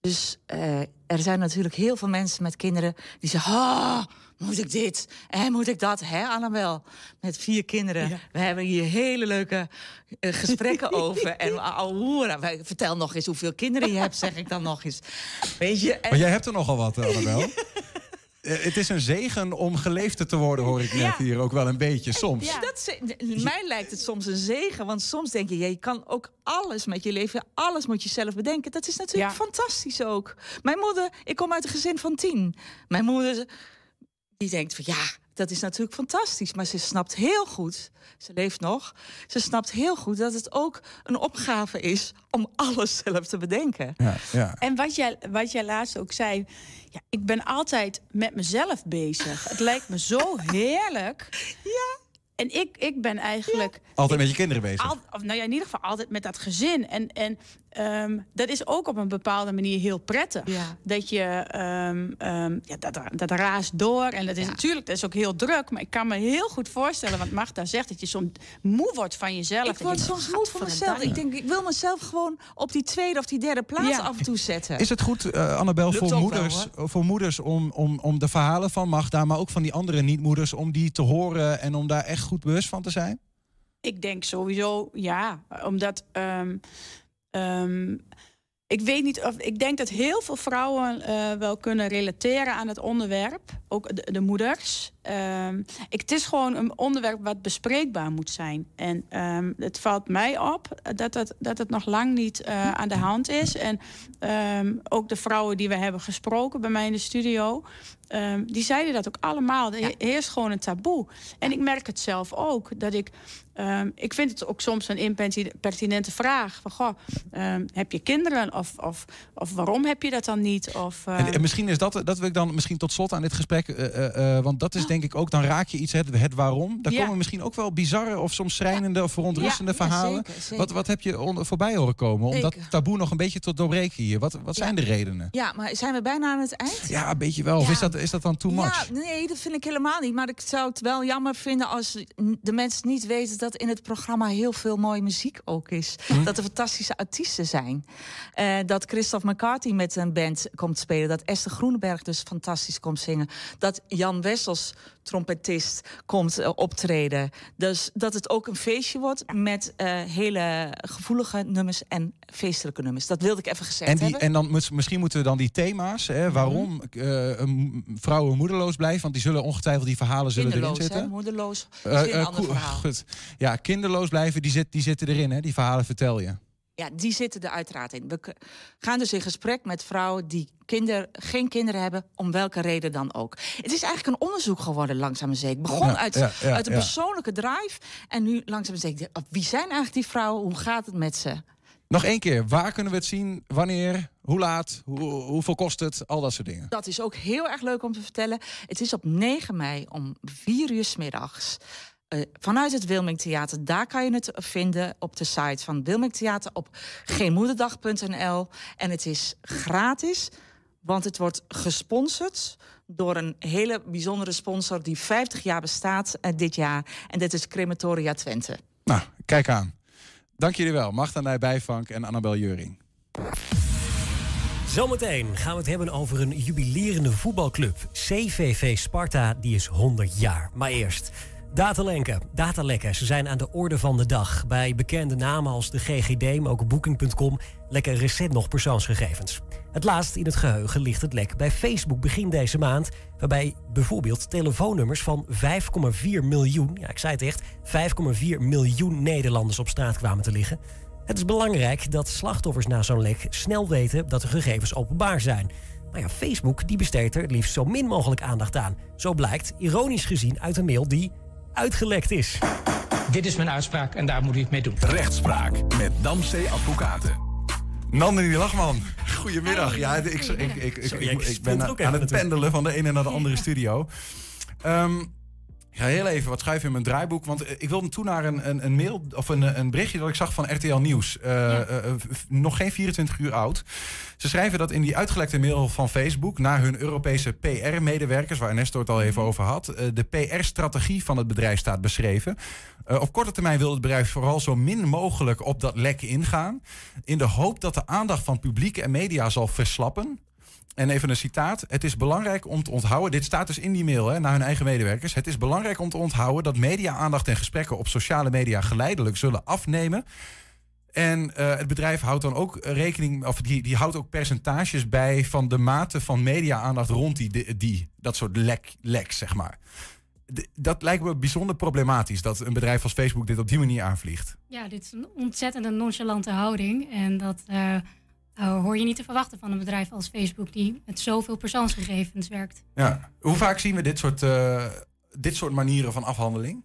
Dus eh, er zijn natuurlijk heel veel mensen met kinderen die zeggen: oh, moet ik dit en moet ik dat? Hè, Annabel? Met vier kinderen. We hebben hier hele leuke eh, gesprekken over. En ouwe, wij vertel nog eens hoeveel kinderen je hebt, zeg ik dan nog eens. Weet je? En- Maar jij hebt er nogal wat, Annabel. Eh, het is een zegen om geleefd te worden, hoor ik net Ja. hier ook wel een beetje soms. Ja. Dat, ze- mij lijkt het soms een zegen. Want soms denk je, je kan ook alles met je leven, alles moet je zelf bedenken. Dat is natuurlijk fantastisch ook. Mijn moeder, ik kom uit een gezin van tien. Mijn moeder, die denkt van ja, dat is natuurlijk fantastisch. Maar ze snapt heel goed, ze leeft nog, ze snapt heel goed dat het ook een opgave is om alles zelf te bedenken. Ja, ja. En wat jij, wat jij laatst ook zei, ja, ik ben altijd met mezelf bezig. Het lijkt me zo heerlijk. Ja. En ik, ik ben eigenlijk. Altijd met je kinderen bezig. Al, of, nou ja, in ieder geval altijd met dat gezin. En, en ehm, dat is ook op een bepaalde manier heel prettig. Dat je ehm, ehm, ja, dat, dat raast door. En dat is natuurlijk dat is ook heel druk. Maar ik kan me heel goed voorstellen, wat Magda zegt, dat je soms moe wordt van jezelf. Ik word soms moe van mezelf. Ik denk, ik wil mezelf gewoon op die tweede of die derde plaats Ja. af en toe zetten. Is het goed, eh, Annabel, Lukt voor moeders, wel, voor moeders om, om, om de verhalen van Magda, maar ook van die andere niet-moeders, om die te horen en om daar echt goed bewust van te zijn? Ik denk sowieso ja, omdat ehm, ehm, ik weet niet of ik denk dat heel veel vrouwen eh, wel kunnen relateren aan het onderwerp, ook de, de moeders. Ehm, ik, het is gewoon een onderwerp wat bespreekbaar moet zijn. En ehm, het valt mij op dat het, dat het nog lang niet eh, aan de hand is. En ehm, ook de vrouwen die we hebben gesproken bij mij in de studio... die zeiden dat ook allemaal. Er he- heerst gewoon een taboe. En ik merk het zelf ook. Dat ik, ik vind het ook soms een impertinente vraag. Van, goh, heb je kinderen? Of, of, of waarom heb je dat dan niet? Of, En, en misschien is dat, dat wil ik dan misschien tot slot aan dit gesprek. eh, eh, want dat is denk ik ook, dan raak je iets, het, het waarom. Daar Ja. komen misschien ook wel bizarre of soms schrijnende of verontrustende verhalen. zeker, zeker. Wat, wat heb je on- voorbij horen komen? Om dat taboe nog een beetje te doorbreken hier. Wat, wat zijn de redenen? Ja, maar zijn we bijna aan het eind? Ja, een beetje wel. Of is dat, is dat dan too much? Nee, dat vind ik helemaal niet. Maar ik zou het wel jammer vinden als de mensen niet weten dat in het programma heel veel mooie muziek ook is. Hm? Dat er fantastische artiesten zijn. Eh, dat Christophe McCarthy met een band komt spelen. Dat Esther Groenberg dus fantastisch komt zingen. Dat Jan Wessels, trompetist, komt eh, optreden. Dus dat het ook een feestje wordt met eh, hele gevoelige nummers en feestelijke nummers. Dat wilde ik even gezegd En, die, hebben. en dan mis- misschien moeten we dan die thema's, hè, waarom eh, vrouwen moederloos blijven, want die zullen ongetwijfeld die verhalen zullen erin Kinderloos, hè, zitten. moederloos. Verhaal. goed. Ja, kinderloos blijven, die, zit, die zitten erin, hè? die verhalen vertel je. Ja, die zitten er uiteraard in. We gaan dus in gesprek met vrouwen die kinder, geen kinderen hebben, om welke reden dan ook. Het is eigenlijk een onderzoek geworden, langzaam en zeker. Begon Ja, uit, ja, ja, uit een persoonlijke drive. En nu langzaam en zeker, wie zijn eigenlijk die vrouwen? Hoe gaat het met ze? Nog één keer, waar kunnen we het zien? Wanneer? Hoe laat? Hoe, hoeveel kost het? Al dat soort dingen. Dat is ook heel erg leuk om te vertellen. Het is op 9 mei om 4 uur 's middags. Eh, vanuit het Wilming Theater. Daar kan je het vinden op de site van Wilming Theater op geenmoederdag.nl. En het is gratis, want het wordt gesponsord door een hele bijzondere sponsor die 50 jaar bestaat eh, dit jaar. En dit is Crematoria Twente. Nou, kijk aan. Dank jullie wel. Magda Nijbijvank en Annabel Juring. Zometeen gaan we het hebben over een jubilerende voetbalclub. CVV Sparta, die is 100 jaar. Maar eerst, datalenken. Datalekken, ze zijn aan de orde van de dag. Bij bekende namen als de GGD, maar ook Booking.com... lekken recent nog persoonsgegevens. Het laatst in het geheugen ligt het lek bij Facebook begin deze maand... waarbij bijvoorbeeld telefoonnummers van 5,4 miljoen... ja, ik zei het echt, 5,4 miljoen Nederlanders op straat kwamen te liggen... Het is belangrijk dat slachtoffers na zo'n lek snel weten dat de gegevens openbaar zijn. Maar ja, Facebook die besteedt er liefst zo min mogelijk aandacht aan. Zo blijkt, ironisch gezien, uit een mail die uitgelekt is. Dit is mijn uitspraak en daar moet u het mee doen. Rechtspraak met Damstee Advocaten. Nandini Lachman, goedemiddag. Ja, ik, ik, ik, ik, ik, ik, ik ben aan het pendelen van de ene naar de andere studio. Ehm, ik ga heel even wat schuiven in mijn draaiboek. Want eh, ik wilde toe naar een, een, een mail of een, een berichtje dat ik zag van RTL Nieuws. Eh, eh, nog geen 24 uur oud. Ze schrijven dat in die uitgelekte mail van Facebook naar hun Europese PR-medewerkers, waar Ernesto het al even over had, de PR-strategie van het bedrijf staat beschreven. Op korte termijn wil het bedrijf vooral zo min mogelijk op dat lek ingaan. In de hoop dat de aandacht van publiek en media zal verslappen. En even een citaat. Het is belangrijk om te onthouden. Dit staat dus in die mail hè, naar hun eigen medewerkers. Het is belangrijk om te onthouden dat media-aandacht en gesprekken op sociale media geleidelijk zullen afnemen. En eh, het bedrijf houdt dan ook rekening, of die, die houdt ook percentages bij van de mate van media-aandacht rond die, die, dat soort lek, lek, zeg maar. Dat lijkt me bijzonder problematisch dat een bedrijf als Facebook dit op die manier aanvliegt. Ja, dit is een ontzettend een nonchalante houding. En dat eh, eh, hoor je niet te verwachten van een bedrijf als Facebook... die met zoveel persoonsgegevens werkt. Ja. Hoe vaak zien we dit soort, eh, dit soort manieren van afhandeling?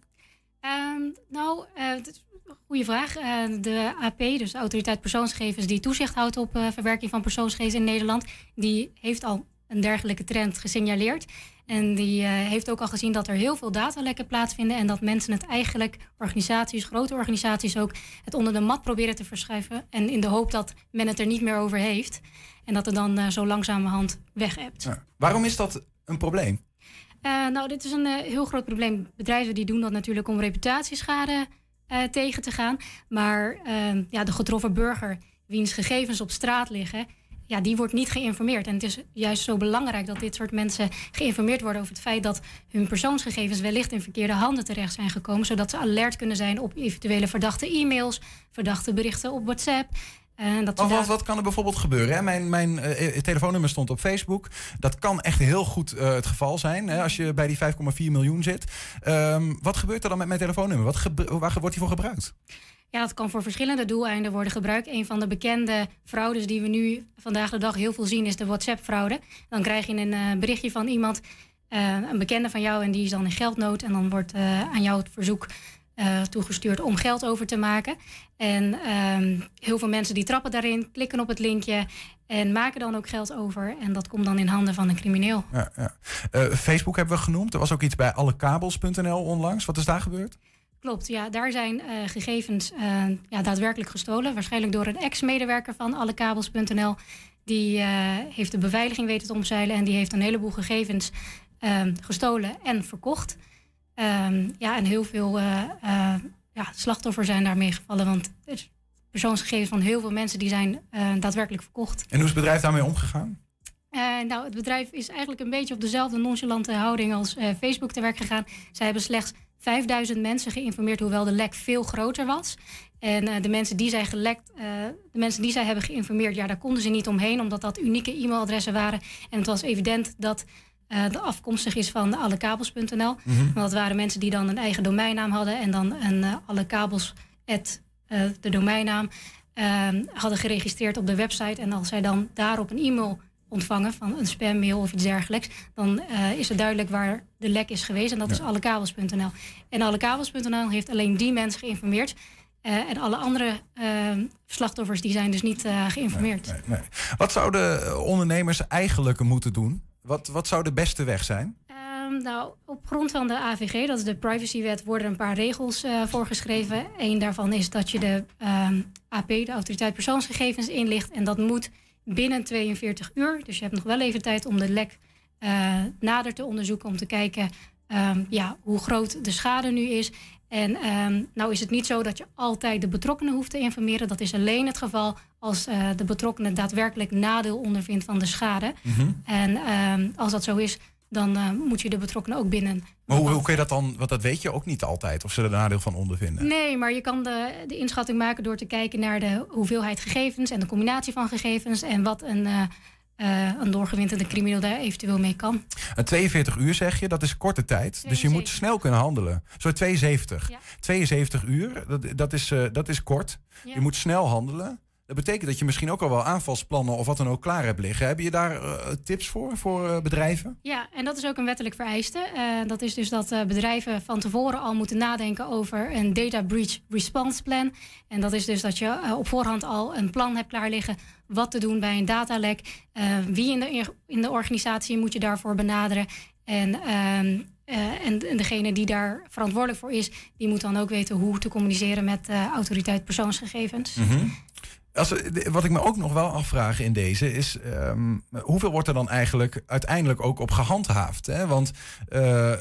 Ehm, nou, een goede vraag. De AP, dus de Autoriteit Persoonsgegevens... die toezicht houdt op verwerking van persoonsgegevens in Nederland... die heeft al een dergelijke trend gesignaleerd. En die eh, heeft ook al gezien dat er heel veel datalekken plaatsvinden... en dat mensen het eigenlijk, organisaties, grote organisaties ook... het onder de mat proberen te verschuiven... en in de hoop dat men het er niet meer over heeft... en dat het dan eh, zo langzamerhand weg hebt. Ja. Waarom is dat een probleem? Eh, nou, dit is een heel groot probleem. Bedrijven die doen dat natuurlijk om reputatieschade tegen te gaan. Maar eh, ja, de getroffen burger, wiens gegevens op straat liggen, ja, die wordt niet geïnformeerd. En het is juist zo belangrijk dat dit soort mensen geïnformeerd worden over het feit dat hun persoonsgegevens wellicht in verkeerde handen terecht zijn gekomen, zodat ze alert kunnen zijn op eventuele verdachte e-mails, verdachte berichten op WhatsApp. En dat ze Maar wat, daar- wat kan er bijvoorbeeld gebeuren? Hè? Mijn, mijn eh, telefoonnummer stond op Facebook. Dat kan echt heel goed eh, het geval zijn hè, als je bij die 5,4 miljoen zit. Ehm, wat gebeurt er dan met mijn telefoonnummer? Wat waar wordt die voor gebruikt? Ja, dat kan voor verschillende doeleinden worden gebruikt. Een van de bekende fraudes die we nu vandaag de dag heel veel zien is de WhatsApp-fraude. Dan krijg je een eh, berichtje van iemand, eh, een bekende van jou, en die is dan in geldnood. En dan wordt eh, aan jou het verzoek toegestuurd om geld over te maken. En ehm, heel veel mensen die trappen daarin, klikken op het linkje en maken dan ook geld over. En dat komt dan in handen van een crimineel. Ja, ja. Facebook hebben we genoemd. Er was ook iets bij allekabels.nl onlangs. Wat is daar gebeurd? Klopt, ja, daar zijn eh, gegevens eh, ja, daadwerkelijk gestolen. Waarschijnlijk door een ex-medewerker van allekabels.nl. Die eh, heeft de beveiliging weten te omzeilen en die heeft een heleboel gegevens eh, gestolen en verkocht. Ehm, ja, en heel veel ja, slachtoffers zijn daarmee gevallen. Want persoonsgegevens van heel veel mensen die zijn daadwerkelijk verkocht. En hoe is het bedrijf daarmee omgegaan? Nou, het bedrijf is eigenlijk een beetje op dezelfde nonchalante houding als Facebook te werk gegaan. Zij hebben slechts 5000 mensen geïnformeerd, hoewel de lek veel groter was. En eh, de, mensen die zij gelekt, eh, de mensen die zij hebben geïnformeerd, ja, daar konden ze niet omheen, omdat dat unieke e-mailadressen waren. En het was evident dat eh de afkomstig is van allekabels.nl. Want dat waren mensen die dan een eigen domeinnaam hadden en dan een allekabels, at, de domeinnaam, eh, hadden geregistreerd op de website. En als zij dan daarop een e-mail ontvangen van een spammail of iets dergelijks, dan eh, is het duidelijk waar de lek is geweest. En dat is allekabels.nl. En allekabels.nl heeft alleen die mensen geïnformeerd. Eh, en alle andere eh, slachtoffers die zijn dus niet geïnformeerd. Nee. Wat zouden ondernemers eigenlijk moeten doen? Wat, wat zou de beste weg zijn? Ehm, nou, op grond van de AVG, dat is de privacywet, worden een paar regels voorgeschreven. Eén daarvan is dat je de ehm, AP, de autoriteit persoonsgegevens, inlicht. En dat moet binnen 42 uur. Dus je hebt nog wel even tijd om de lek eh, nader te onderzoeken. Om te kijken ehm, ja, hoe groot de schade nu is. En ehm, nou is het niet zo dat je altijd de betrokkenen hoeft te informeren. Dat is alleen het geval als eh, de betrokkenen daadwerkelijk nadeel ondervindt van de schade. Mhm. En ehm, als dat zo is, dan eh, moet je de betrokkenen ook binnen. Maar hoe, hoe kun je dat dan, want dat weet je ook niet altijd, of ze er nadeel van ondervinden. Nee, maar je kan de, de inschatting maken door te kijken naar de hoeveelheid gegevens en de combinatie van gegevens en wat een, eh, een doorgewinterde crimineel daar eventueel mee kan. En 42 uur zeg je, dat is korte tijd. Dus je moet snel kunnen handelen. Zo 72. 72 uur, dat, dat, is, dat is kort. Ja. Je moet snel handelen. Dat betekent dat je misschien ook al wel aanvalsplannen of wat dan ook klaar hebt liggen. Heb je daar eh, tips voor, voor eh, bedrijven? Ja, en dat is ook een wettelijk vereiste. Eh, dat is dus dat bedrijven van tevoren al moeten nadenken over een data breach response plan. En dat is dus dat je op voorhand al een plan hebt klaar liggen wat te doen bij een datalek. Wie in de, in de organisatie moet je daarvoor benaderen. En, ehm, eh, en, en degene die daar verantwoordelijk voor is, die moet dan ook weten hoe te communiceren met de autoriteit persoonsgegevens. Mhm. Als, wat ik me ook nog wel afvraag in deze is... ehm, hoeveel wordt er dan eigenlijk uiteindelijk ook op gehandhaafd? Hè? Want eh,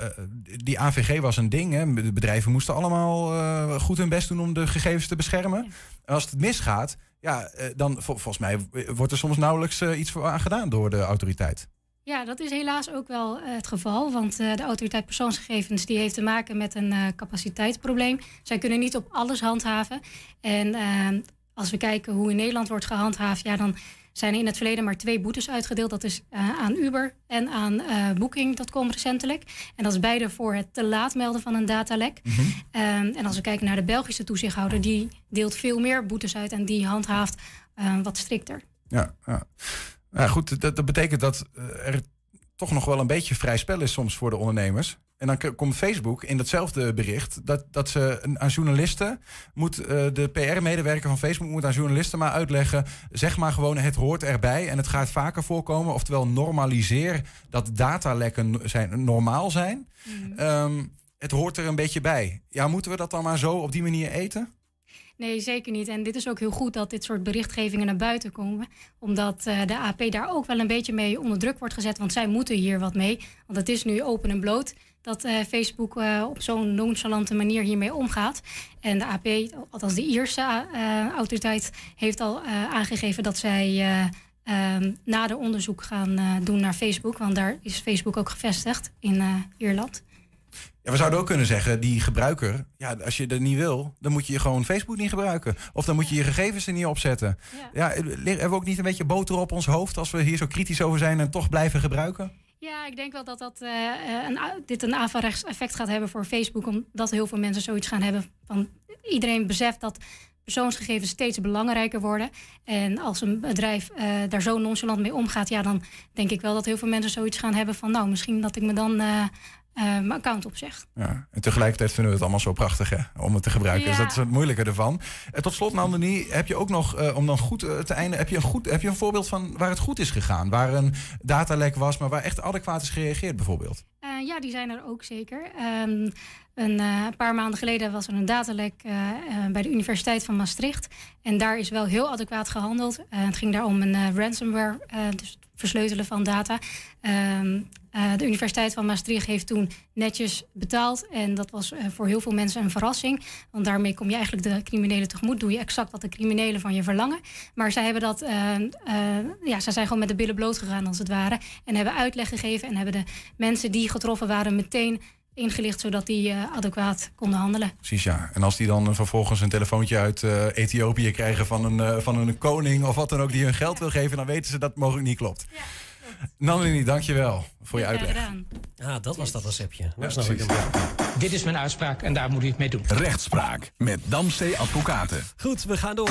die AVG was een ding. Hè? De bedrijven moesten allemaal eh, goed hun best doen om de gegevens te beschermen. En als het misgaat, ja, eh, dan vol- volgens mij wordt er soms nauwelijks eh, iets voor aan gedaan door de autoriteit. Ja, dat is helaas ook wel eh, het geval. Want eh, de autoriteit persoonsgegevens die heeft te maken met een eh, capaciteitsprobleem. Zij kunnen niet op alles handhaven. En eh, als we kijken hoe in Nederland wordt gehandhaafd, ja, dan zijn er in het verleden maar twee boetes uitgedeeld. Dat is eh, aan Uber en aan eh Booking.com recentelijk. En dat is beide voor het te laat melden van een datalek. Ehm, en als we kijken naar de Belgische toezichthouder, die deelt veel meer boetes uit en die handhaaft eh, wat strikter. Ja, ja. ja goed, dat, dat betekent dat er toch nog wel een beetje vrij spel is soms voor de ondernemers. En dan komt Facebook in datzelfde bericht dat, dat ze aan journalisten moet eh, de PR-medewerker van Facebook moet aan journalisten maar uitleggen, zeg maar gewoon het hoort erbij en het gaat vaker voorkomen. Oftewel normaliseer dat datalekken zijn, normaal zijn. Ehm, het hoort er een beetje bij. Ja, moeten we dat dan maar zo op die manier eten? Nee, zeker niet. En dit is ook heel goed dat dit soort berichtgevingen naar buiten komen. Omdat eh, de AP daar ook wel een beetje mee onder druk wordt gezet. Want zij moeten hier wat mee. Want het is nu open en bloot dat eh, Facebook eh, op zo'n nonchalante manier hiermee omgaat. En de AP, althans de Ierse autoriteit, heeft al aangegeven dat zij eh, eh, nader onderzoek gaan doen naar Facebook. Want daar is Facebook ook gevestigd in Ierland. Ja, we zouden ook kunnen zeggen, die gebruiker, ja, als je dat niet wil, dan moet je je gewoon Facebook niet gebruiken. Of dan moet je je gegevens er niet opzetten. Ja, eh, li- hebben we ook niet een beetje boter op ons hoofd als we hier zo kritisch over zijn en toch blijven gebruiken? Ja, ik denk wel dat, dat eh, eh, een, dit een averechts effect gaat hebben voor Facebook. Omdat heel veel mensen zoiets gaan hebben van... Iedereen beseft dat persoonsgegevens steeds belangrijker worden. En als een bedrijf eh, daar zo nonchalant mee omgaat... Ja, dan denk ik wel dat heel veel mensen zoiets gaan hebben van... Nou, misschien dat ik me dan eh, eh, mijn account opzeg. Ja, en tegelijkertijd vinden we het allemaal zo prachtig hè, om het te gebruiken. Dus dat is het moeilijke ervan. En tot slot, Nandini, heb je ook nog, eh, om dan goed eh, te eindigen, heb je, een goed, heb je een voorbeeld van waar het goed is gegaan? Waar een datalek was, maar waar echt adequaat is gereageerd bijvoorbeeld? Eh, ja, die zijn er ook zeker. Ehm, een eh, paar maanden geleden was er een datalek eh, eh, bij de Universiteit van Maastricht. En daar is wel heel adequaat gehandeld. Eh, het ging daar om een eh, ransomware, eh, dus versleutelen van data. Ehm, eh, de Universiteit van Maastricht heeft toen netjes betaald. En dat was eh, voor heel veel mensen een verrassing. Want daarmee kom je eigenlijk de criminelen tegemoet. Doe je exact wat de criminelen van je verlangen. Maar zij hebben dat, eh, eh, ja, zij zijn gewoon met de billen bloot gegaan als het ware. En hebben uitleg gegeven en hebben de mensen die getroffen waren meteen ingelicht, zodat die eh, adequaat konden handelen. Precies, ja. En als die dan eh, vervolgens een telefoontje uit eh, Ethiopië krijgen van een, eh, van een koning of wat dan ook die hun geld wil geven, dan weten ze dat het mogelijk niet klopt. Nandini, dankjewel voor je uitleg. Ah, dat was dat receptje. Nou, Ja, ik. Dit is mijn uitspraak en daar moet u het mee doen. Rechtspraak met Damstee Advocaten. Goed, we gaan door.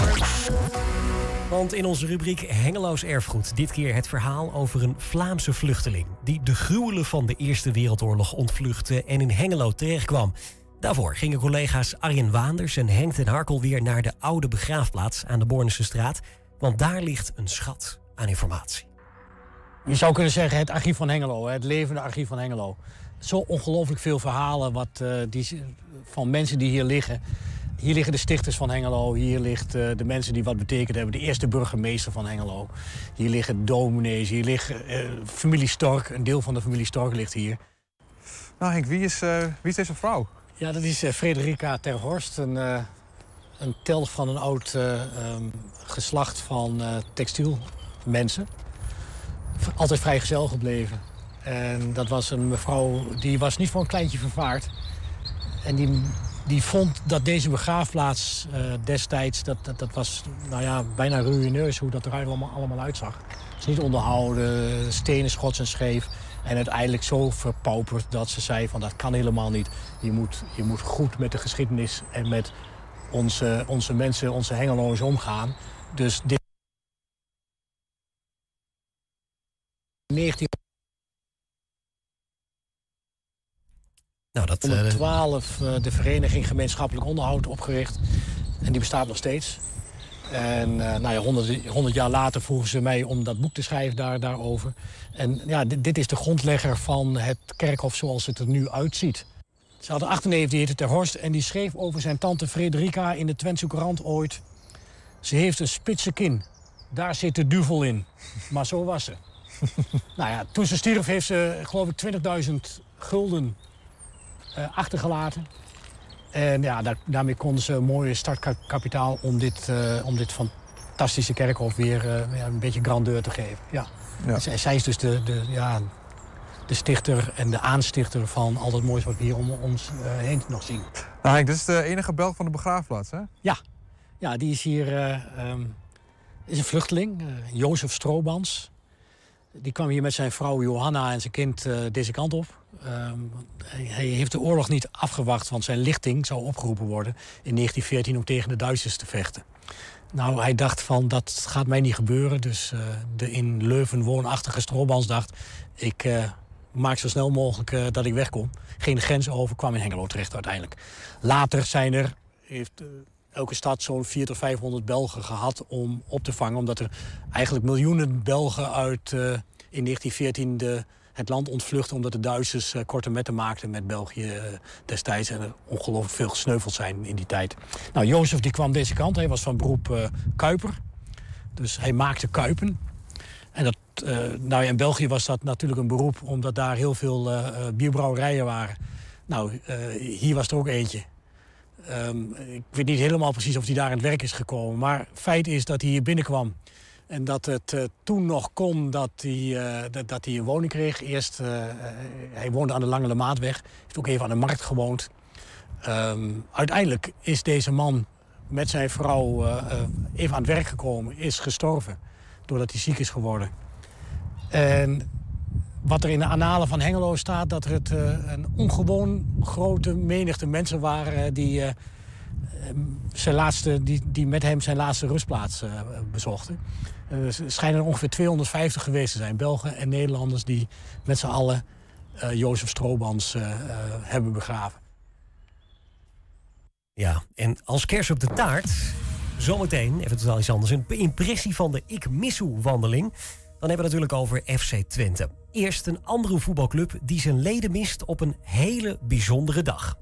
Want in onze rubriek Hengeloos Erfgoed dit keer het verhaal over een Vlaamse vluchteling... die de gruwelen van de Eerste Wereldoorlog ontvluchtte en in Hengelo terechtkwam. Daarvoor gingen collega's Arjen Waanders en Henk ten Harkel weer naar de oude begraafplaats aan de Bornse straat. Want daar ligt een schat aan informatie. Je zou kunnen zeggen het archief van Hengelo, het levende archief van Hengelo. Zo ongelooflijk veel verhalen wat, eh, die, van mensen die hier liggen. Hier liggen de stichters van Hengelo, hier ligt eh, de mensen die wat betekend hebben. De eerste burgemeester van Hengelo. Hier liggen dominees, hier liggen eh, familie Stork. Een deel van de familie Stork ligt hier. Nou Henk, wie is, eh, wie is deze vrouw? Ja, dat is Frederica ter Horst, een, een telg van een oud eh, ehm, geslacht van textielmensen. Altijd vrijgezel gebleven. En dat was een mevrouw, die was niet voor een kleintje vervaard. En die, die vond dat deze begraafplaats eh, destijds, dat, dat, dat was nou ja, bijna ruïneus hoe dat er allemaal, allemaal uitzag. Het is niet onderhouden, stenen schots en scheef. En uiteindelijk zo verpauperd dat ze zei van dat kan helemaal niet. Je moet, je moet goed met de geschiedenis en met onze, onze mensen, onze hengeloos omgaan. Dus dit... 19... Nou, dat, 112 eh, de vereniging gemeenschappelijk onderhoud opgericht. En die bestaat nog steeds. En eh, nou ja, 100, 100 jaar later vroegen ze mij om dat boek te schrijven daar, daarover. En ja, dit, dit is de grondlegger van het kerkhof zoals het er nu uitziet. Ze hadden een achterneef, die heette Ter Horst... en die schreef over zijn tante Frederica in de Twentse Courant ooit... ze heeft een spitse kin, daar zit de duvel in. Maar zo was ze. nou ja, toen ze stierf heeft ze, geloof ik, 20.000 gulden eh, achtergelaten. En ja, daar, daarmee konden ze een mooie startkapitaal om dit, eh, om dit fantastische kerkhof weer eh, een beetje grandeur te geven. Ja. Ja. Zij, zij is dus de, de, ja, de stichter en de aanstichter van al dat moois wat we hier om ons eh, heen nog zien. Nou Henk, dit is de enige Belg van de begraafplaats, hè? Ja, ja die is hier eh, ehm, is een vluchteling, eh, Jozef Stroobans. Die kwam hier met zijn vrouw Johanna en zijn kind eh, deze kant op. Ehm, hij, heeft de oorlog niet afgewacht, want zijn lichting zou opgeroepen worden in 1914 om tegen de Duitsers te vechten. Nou, hij dacht van, dat gaat mij niet gebeuren. Dus eh, de in Leuven woonachtige Stroobans dacht... ik eh, maak zo snel mogelijk dat ik wegkom. Geen grens over, kwam in Hengelo terecht uiteindelijk. Later zijn er, heeft elke stad zo'n 400 tot 500 Belgen gehad om op te vangen. Omdat er eigenlijk miljoenen Belgen uit eh, in 1914 de, het land ontvluchten... omdat de Duitsers eh, korte metten maakten met België eh, destijds... en er ongelooflijk veel gesneuveld zijn in die tijd. Nou, Jozef die kwam deze kant. Hij was van beroep Kuiper. Dus hij maakte kuipen. En dat, nou in België was dat natuurlijk een beroep... omdat daar heel veel bierbrouwerijen waren. Nou, hier was er ook eentje. Ehm, ik weet niet helemaal precies of hij daar aan het werk is gekomen. Maar feit is dat hij hier binnenkwam En dat het eh, toen nog kon dat hij, eh, dat, dat hij een woning kreeg. Eerst, eh, hij woonde aan de Lange Maatweg. Heeft ook even aan de markt gewoond. Ehm, uiteindelijk is deze man met zijn vrouw even aan het werk gekomen. Is gestorven. Doordat hij ziek is geworden. En wat er in de annalen van Hengelo staat... dat er het, eh, een ongewoon grote menigte mensen waren... die, eh, ehm, zijn laatste, die, die met hem zijn laatste rustplaats eh, bezochten. Er schijnen er ongeveer 250 geweest te zijn. Belgen en Nederlanders die met z'n allen Jozef Stroobans hebben begraven. Ja, en als kers op de taart, zometeen, even totaal iets anders, een impressie van de Ik Missoe-wandeling. Dan hebben we natuurlijk over FC Twente. Eerst een andere voetbalclub die zijn leden mist op een hele bijzondere dag.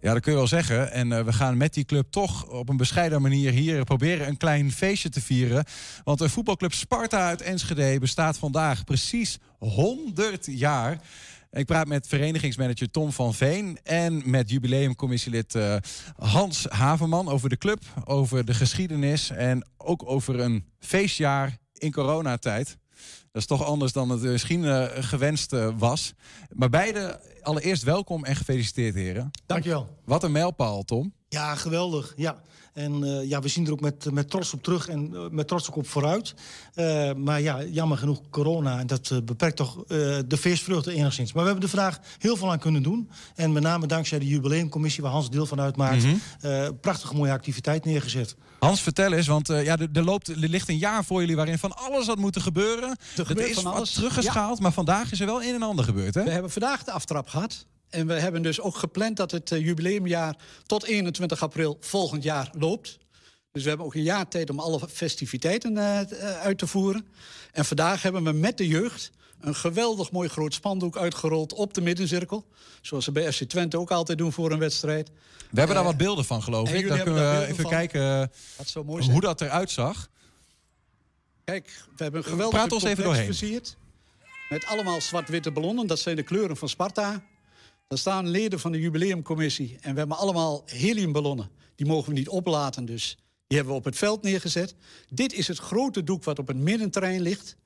Ja, dat kun je wel zeggen. En eh, we gaan met die club toch op een bescheiden manier hier proberen een klein feestje te vieren. Want de voetbalclub Sparta uit Enschede bestaat vandaag precies 100 jaar. Ik praat met verenigingsmanager Tom van Veen en met jubileumcommissielid eh, Hans Haverman over de club, over de geschiedenis en ook over een feestjaar in coronatijd. Dat is toch anders dan het misschien eh, gewenst eh, was. Maar beide allereerst welkom en gefeliciteerd, heren. Dankjewel. Wat een mijlpaal, Tom. Ja, geweldig. Ja. En eh, ja, we zien er ook met, met trots op terug en eh, met trots ook op vooruit. Eh, maar ja, jammer genoeg corona. En dat beperkt toch eh, de feestvreugde enigszins. Maar we hebben er vandaag heel veel aan kunnen doen. En met name dankzij de jubileumcommissie waar Hans deel van uitmaakt... Eh, prachtige mooie activiteit neergezet. Hans, vertel eens, want eh, ja, er, er loopt, er ligt een jaar voor jullie waarin van alles had moeten gebeuren. Er gebeurt is van wat alles. teruggeschaald, maar vandaag is er wel een en ander gebeurd, hè? We hebben vandaag de aftrap gehad. En we hebben dus ook gepland dat het eh, jubileumjaar tot 21 april volgend jaar loopt. Dus we hebben ook een jaar tijd om alle festiviteiten eh, eh, uit te voeren. En vandaag hebben we met de jeugd een geweldig mooi groot spandoek uitgerold op de middencirkel. Zoals ze bij FC Twente ook altijd doen voor een wedstrijd. We hebben daar wat beelden van, geloof ik. Dan kunnen we even van. kijken Dat hoe zijn. dat eruit zag. Kijk, we hebben een geweldige Praat ons even doorheen. versierd. Met allemaal zwart-witte ballonnen. Dat zijn de kleuren van Sparta. Daar staan leden van de jubileumcommissie. En we hebben allemaal heliumballonnen. Die mogen we niet oplaten, dus die hebben we op het veld neergezet. Dit is het grote doek wat op het middenterrein ligt.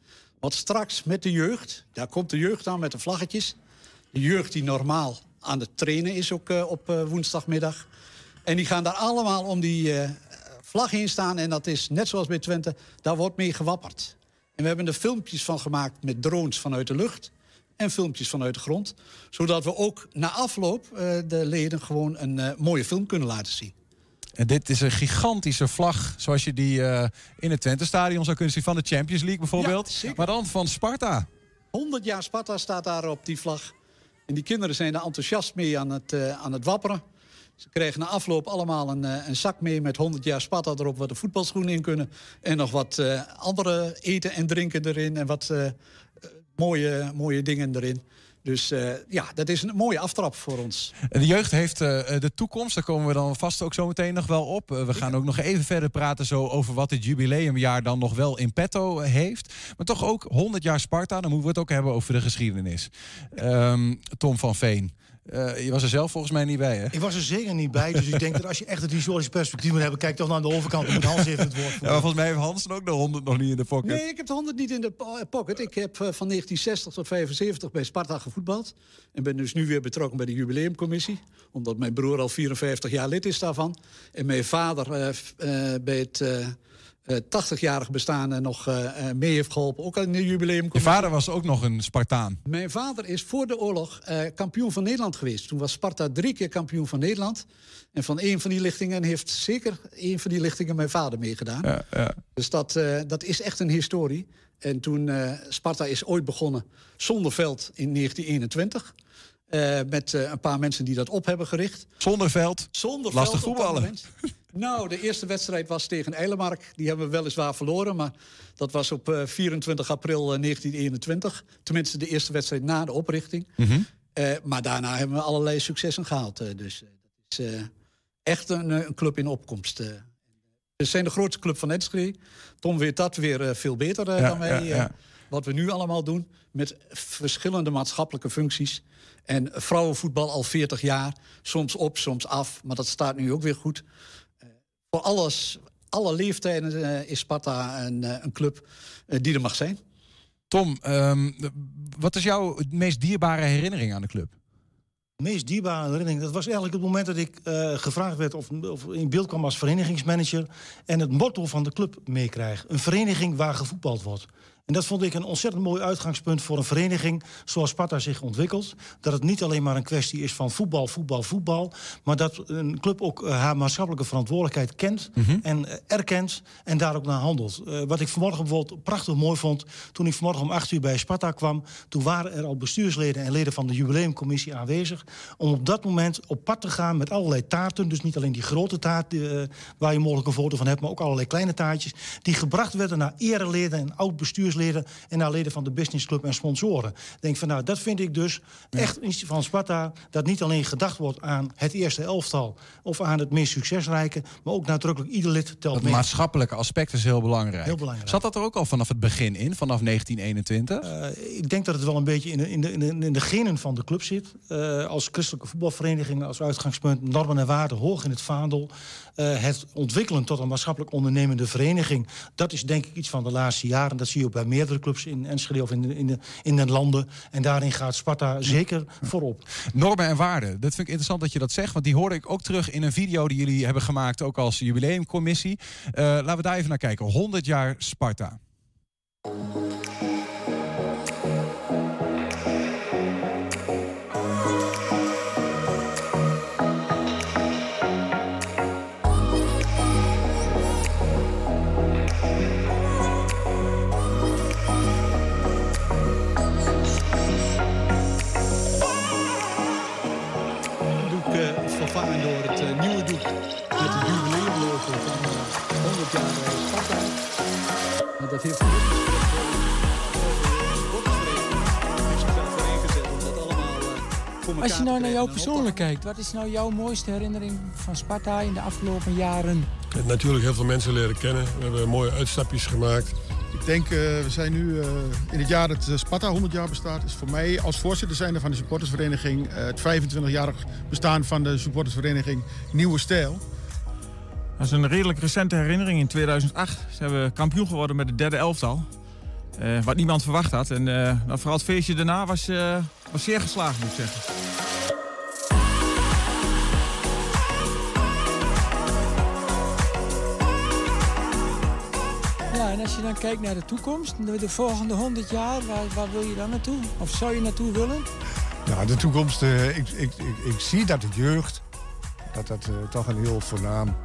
Wat straks met de jeugd, daar komt de jeugd aan met de vlaggetjes. De jeugd die normaal aan het trainen is ook eh, op eh, woensdagmiddag. En die gaan daar allemaal om die eh, vlag heen staan. En dat is net zoals bij Twente, daar wordt mee gewapperd. En we hebben er filmpjes van gemaakt met drones vanuit de lucht. En filmpjes vanuit de grond. Zodat we ook na afloop eh, de leden gewoon een eh, mooie film kunnen laten zien. En dit is een gigantische vlag, zoals je die eh, in het Twente-stadion zou kunnen zien van de Champions League bijvoorbeeld. Ja, maar dan van Sparta. 100 jaar Sparta staat daar op die vlag. En die kinderen zijn er enthousiast mee aan het, aan het wapperen. Ze kregen na afloop allemaal een, een zak mee met 100 jaar Sparta erop... waar de voetbalschoenen in kunnen. En nog wat andere eten en drinken erin. En wat mooie, mooie dingen erin. Dus eh, ja, dat is een mooie aftrap voor ons. De jeugd heeft eh, de toekomst, daar komen we dan vast ook zo meteen nog wel op. Eh, we gaan ook nog even verder praten zo over wat dit jubileumjaar dan nog wel in petto eh, heeft. Maar toch ook 100 jaar Sparta, dan moeten we het ook hebben over de geschiedenis. Ehm, Tom van Veen, eh, je was er zelf volgens mij niet bij, hè? Ik was er zeker niet bij, dus ik denk dat als je echt het historische perspectief moet hebben... kijk toch naar de overkant, dan moet Hans even het woord Ja, voeren. maar volgens mij heeft Hans ook de 100 nog niet in de pocket. Nee, ik heb de 100 niet in de po- pocket. Ik heb eh, van 1960 tot 75 bij Sparta gevoetbald. En ben dus nu weer betrokken bij de jubileumcommissie. Omdat mijn broer al 54 jaar lid is daarvan. En mijn vader eh, eh, bij het eh, eh, 80-jarig bestaan en nog eh, eh, mee heeft geholpen. Ook in de Je jubileumcommissie. vader was ook nog een Spartaan. Mijn vader is voor de oorlog eh, kampioen van Nederland geweest. Toen was Sparta drie keer kampioen van Nederland. En van een van die lichtingen heeft zeker een van die lichtingen mijn vader meegedaan. Ja, ja. Dus dat, eh, dat is echt een historie. En toen eh, Sparta is ooit begonnen zonder veld in 1921. Eh, met eh, een paar mensen die dat op hebben gericht. Zonder veld, Zonder lastig veld voetballen. Nou, de eerste wedstrijd was tegen Eilemark. Die hebben we weliswaar verloren, maar dat was op eh, 24 april eh, 1921. Tenminste, de eerste wedstrijd na de oprichting. Mhm. Maar daarna hebben we allerlei successen gehaald. eh, dus dat is echt een, een club in opkomst. We zijn de grootste club van Enschede. Tom weet dat weer veel beter Ja, dan wij. ja, ja. Wat we nu allemaal doen met verschillende maatschappelijke functies. En vrouwenvoetbal al 40 jaar. Soms op, soms af. Maar dat staat nu ook weer goed. Eh, voor alles alle leeftijden eh, is Sparta een, eh, een club die er mag zijn. Tom, ehm, wat is jouw meest dierbare herinnering aan de club? De meest dierbare herinnering, dat was eigenlijk het moment dat ik eh, gevraagd werd of, of in beeld kwam als verenigingsmanager en het motto van de club meekrijg. Een vereniging waar gevoetbald wordt. En dat vond ik een ontzettend mooi uitgangspunt voor een vereniging zoals Sparta zich ontwikkelt. Dat het niet alleen maar een kwestie is van voetbal, voetbal, voetbal. Maar dat een club ook eh, haar maatschappelijke verantwoordelijkheid kent en eh, erkent en daar ook naar handelt. Eh, wat ik vanmorgen bijvoorbeeld prachtig mooi vond, toen ik vanmorgen om 8 uur bij Sparta kwam, toen waren er al bestuursleden en leden van de jubileumcommissie aanwezig. Om op dat moment op pad te gaan met allerlei taarten. Dus niet alleen die grote taart waar je mogelijk een foto van hebt, maar ook allerlei kleine taartjes. Die gebracht werden naar ereleden en en naar leden van de businessclub en sponsoren. Denk van nou, dat vind ik dus echt iets van Sparta. Dat niet alleen gedacht wordt aan het eerste elftal of aan het meest succesrijke, maar ook nadrukkelijk ieder lid telt Dat mee. maatschappelijke aspect is heel belangrijk. Heel belangrijk. Zat dat er ook al vanaf het begin in, vanaf 1921? Eh, ik denk dat het wel een beetje in de, in de, in de, in de genen van de club zit. Eh, als christelijke voetbalvereniging, als uitgangspunt normen en waarden hoog in het vaandel. Eh, het ontwikkelen tot een maatschappelijk ondernemende vereniging. Dat is denk ik iets van de laatste jaren. Dat zie je ook bij meerdere clubs in Enschede of in de, in de, in de landen. En daarin gaat Sparta zeker voorop. Normen en waarden. Dat vind ik interessant dat je dat zegt. Want die hoorde ik ook terug in een video die jullie hebben gemaakt. Ook als jubileumcommissie. Eh, laten we daar even naar kijken. 100 jaar Sparta. Dat heeft Als je nou naar jou persoonlijk kijkt, wat is nou jouw mooiste herinnering van Sparta in de afgelopen jaren? natuurlijk heel veel mensen leren kennen. We hebben mooie uitstapjes gemaakt. Ik denk, eh, we zijn nu eh, in het jaar dat eh, Sparta 100 jaar bestaat. is voor mij als voorzitter zijnde van de supportersvereniging... eh, het 25-jarig bestaan van de supportersvereniging Nieuwe Stijl. Dat is een redelijk recente herinnering. In 2008 zijn we kampioen geworden met het derde elftal. Eh, wat niemand verwacht had. En eh, nou, vooral het feestje daarna was, eh, was zeer geslaagd, moet ik zeggen. Ja, en als je dan kijkt naar de toekomst, de de volgende 100 jaar, waar, waar wil je dan naartoe? Of zou je naartoe willen? Nou, de toekomst, eh, ik, ik, ik, ik zie dat de jeugd... dat dat toch een heel voornaam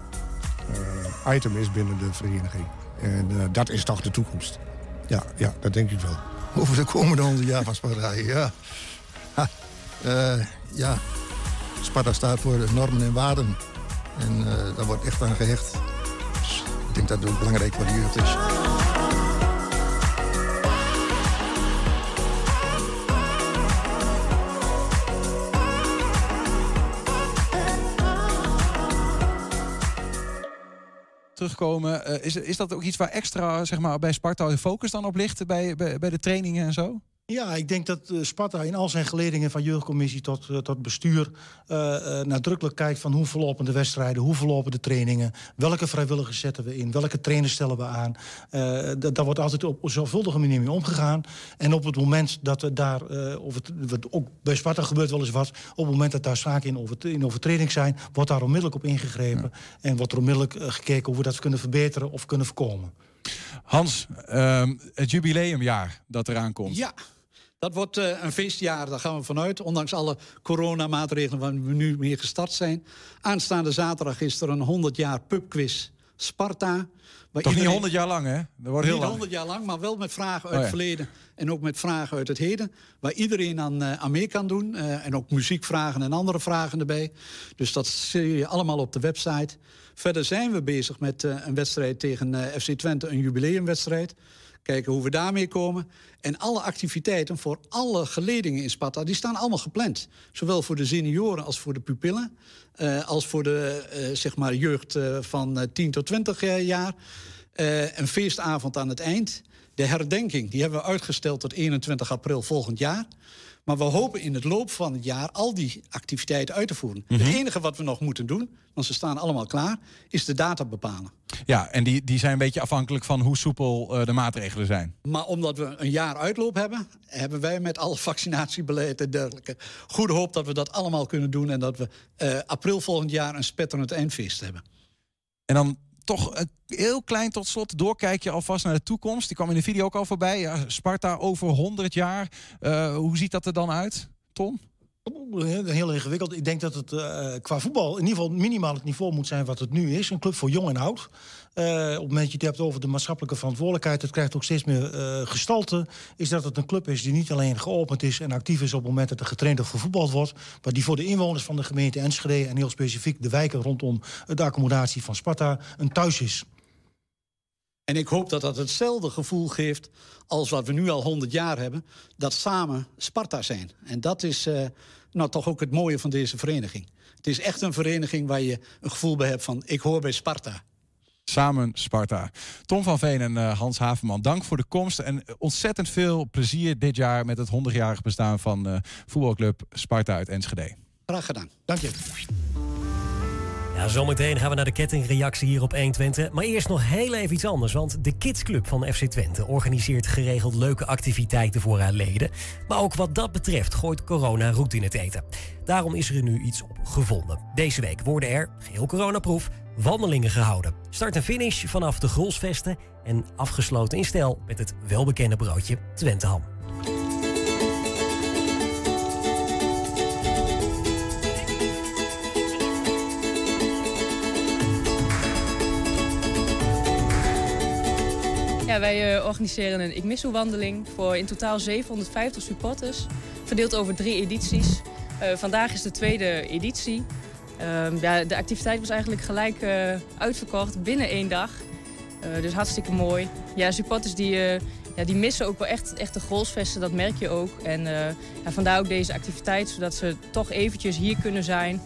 item is binnen de vereniging. En eh, dat is toch de toekomst. Ja, ja, dat denk ik wel. Over de komende 100 jaar van Sparta, ja. Eh, ja, Sparta staat voor normen en waarden. En eh, daar wordt echt aan gehecht. Dus ik denk dat het belangrijk voor de is. Terugkomen. Eh, is, is dat ook iets waar extra zeg maar, bij Sparta de focus dan op ligt? Bij, bij, bij de trainingen en zo? Ja, ik denk dat eh, Sparta in al zijn geledingen van jeugdcommissie tot, eh, tot bestuur eh, nadrukkelijk kijkt van hoe verlopen de wedstrijden, hoe verlopen de trainingen, welke vrijwilligers zetten we in, welke trainers stellen we aan. Dat- daar wordt altijd op een zorgvuldige manier mee omgegaan. En op het moment dat er daar, of het, wat ook bij Sparta gebeurt wel eens wat, op het moment dat daar zaken in, over, in overtreding zijn, wordt daar onmiddellijk op ingegrepen. En wordt er onmiddellijk gekeken hoe we dat kunnen verbeteren of kunnen voorkomen. Hans, ehm, het jubileumjaar dat eraan komt. Ja, dat wordt eh, een feestjaar, daar gaan we vanuit. Ondanks alle coronamaatregelen waar we nu mee gestart zijn. Aanstaande zaterdag is er een 100 jaar pubquiz Sparta. Toch niet iedereen- 100 jaar lang, hè? Dat wordt heel niet lang. 100 jaar lang, maar wel met vragen uit Oh ja. het verleden en ook met vragen uit het heden. Waar iedereen aan, eh, aan mee kan doen. eh, en ook muziekvragen en andere vragen erbij. Dus dat zie je allemaal op de website. Verder zijn we bezig met eh, een wedstrijd tegen eh, FC Twente, een jubileumwedstrijd. Kijken hoe we daarmee komen. En alle activiteiten voor alle geledingen in Sparta, die staan allemaal gepland. Zowel voor de senioren als voor de pupillen. eh, als voor de zeg maar jeugd van eh, 10 tot 20 jaar. Een feestavond aan het eind. De herdenking die hebben we uitgesteld tot 21 april volgend jaar. Maar we hopen in het loop van het jaar al die activiteiten uit te voeren. Mhm. Het enige wat we nog moeten doen, want ze staan allemaal klaar, is de data bepalen. Ja, en die, die zijn een beetje afhankelijk van hoe soepel eh, de maatregelen zijn. Maar omdat we een jaar uitloop hebben, hebben wij met alle vaccinatiebeleid en dergelijke goede hoop dat we dat allemaal kunnen doen en dat we eh, april volgend jaar een spetterend eindfeest hebben. En dan toch heel klein tot slot doorkijk je alvast naar de toekomst. Die kwam in de video ook al voorbij. Sparta over 100 jaar. Eh, hoe ziet dat er dan uit, Ton? Heel ingewikkeld. Ik denk dat het eh, qua voetbal in ieder geval minimaal het niveau moet zijn wat het nu is. Een club voor jong en oud. Eh, op het moment dat je het hebt over de maatschappelijke verantwoordelijkheid, het krijgt ook steeds meer eh, gestalte. Is dat het een club is die niet alleen geopend is en actief is op het moment dat er getraind of gevoetbald wordt, maar die voor de inwoners van de gemeente Enschede en heel specifiek de wijken rondom de accommodatie van Sparta een thuis is. En ik hoop dat dat hetzelfde gevoel geeft als wat we nu al 100 jaar hebben, dat samen Sparta zijn. En dat is eh, nou toch ook het mooie van deze vereniging. Het is echt een vereniging waar je een gevoel bij hebt van ik hoor bij Sparta. Samen Sparta. Tom van Veen en eh, Hans Haverman, dank voor de komst. En ontzettend veel plezier dit jaar met het 100-jarig bestaan van eh, voetbalclub Sparta uit Enschede. Graag gedaan. Dank je. Ja, zometeen gaan we naar de kettingreactie hier op 120. Maar eerst nog heel even iets anders. Want de Kidsclub van FC Twente organiseert geregeld leuke activiteiten voor haar leden. Maar ook wat dat betreft gooit corona roet in het eten. Daarom is er nu iets op gevonden. Deze week worden er, geheel coronaproof, wandelingen gehouden. Start en finish vanaf de Grolsvesten en afgesloten in stijl met het welbekende broodje Twenteham. Wij eh, organiseren een Ik Mis wandeling voor in totaal 750 supporters. Verdeeld over drie edities. Eh, vandaag is de tweede editie. Ehm, ja, de activiteit was eigenlijk gelijk eh, uitverkocht binnen één dag. Dus hartstikke mooi. Ja, supporters die, ja, die missen ook wel echt, echt de goalsvesten, dat merk je ook. En ja, vandaar ook deze activiteit, zodat ze toch eventjes hier kunnen zijn.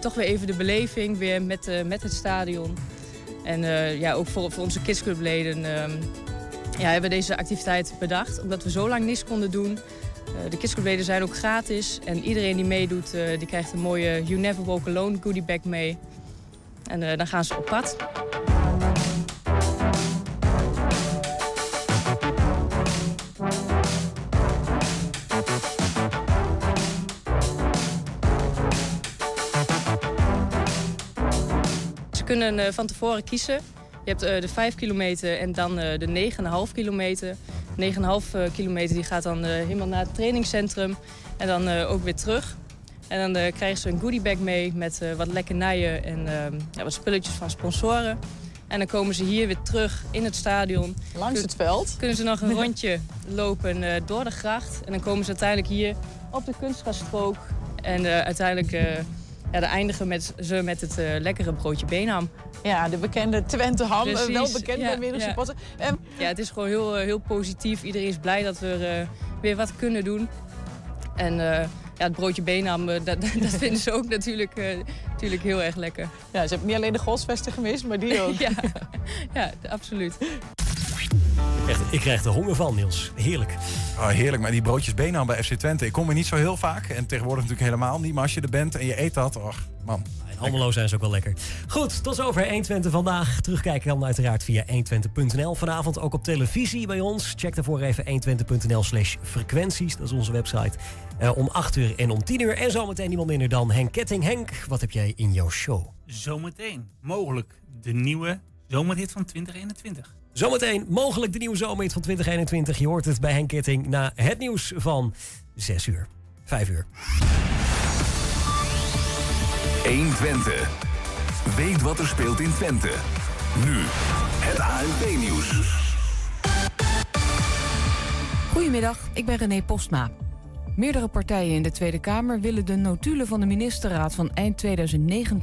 Toch weer even de beleving weer met, met het stadion. En ja, ook voor, voor onze kidsclubleden ehm, ja, hebben deze activiteit bedacht. Omdat we zo lang niks konden doen. Eh, de kidsclubleden zijn ook gratis. En iedereen die meedoet, eh, die krijgt een mooie You Never Walk Alone goodie bag mee. En eh, dan gaan ze op pad. Ze kunnen van tevoren kiezen. Je hebt eh, de 5 kilometer en dan eh, de 9,5 kilometer. 9,5 eh, kilometer die gaat dan helemaal naar het trainingscentrum en dan ook weer terug. En dan krijgen ze een goodiebag mee met wat lekkernijen en ja, wat spulletjes van sponsoren. En dan komen ze hier weer terug in het stadion. Langs het veld. Kunnen ze nog een rondje lopen door de gracht. En dan komen ze uiteindelijk hier op de kunstgrasstrook. En uiteindelijk ja, dan eindigen met, ze met het eh, lekkere broodje beenham. Ja, de bekende Twente ham. eh, wel bekend ja, bij meerdere ja. supporters. Ja, het is gewoon heel, eh, heel positief. Iedereen is blij dat we weer wat kunnen doen. En ja, het broodje beenham, dat, dat vinden ze ook natuurlijk, natuurlijk heel erg lekker. Ja, ze hebben niet alleen de goalsvesten gemist, maar die ook. ja, ja, absoluut. Echt, ik krijg er honger van, Niels. Heerlijk. Oh, heerlijk, maar die broodjes benen bij FC Twente. Ik kom er niet zo heel vaak. En tegenwoordig natuurlijk helemaal niet. Maar als je er bent en je eet dat, och, man. In Almelo zijn ze ook wel lekker. Goed, tot zover 120 vandaag. Terugkijken kan uiteraard via 120.nl. Vanavond ook op televisie bij ons. Check daarvoor even 120.nl slash frequenties. Dat is onze website. Eh, om 8 uur en om 10 uur. En zometeen niemand minder dan Henk Ketting. Henk, wat heb jij in jouw show? Zometeen mogelijk de nieuwe zomerhit van 2021. Zometeen mogelijk de nieuwe zomerhit van 2021. Je hoort het bij Henk Ketting na het nieuws van 6 uur. 5 uur. 120. Weet wat er speelt in Twente. Nu het ANP-nieuws. Goedemiddag, ik ben René Postma. Meerdere partijen in de Tweede Kamer willen de notulen van de ministerraad van eind 2019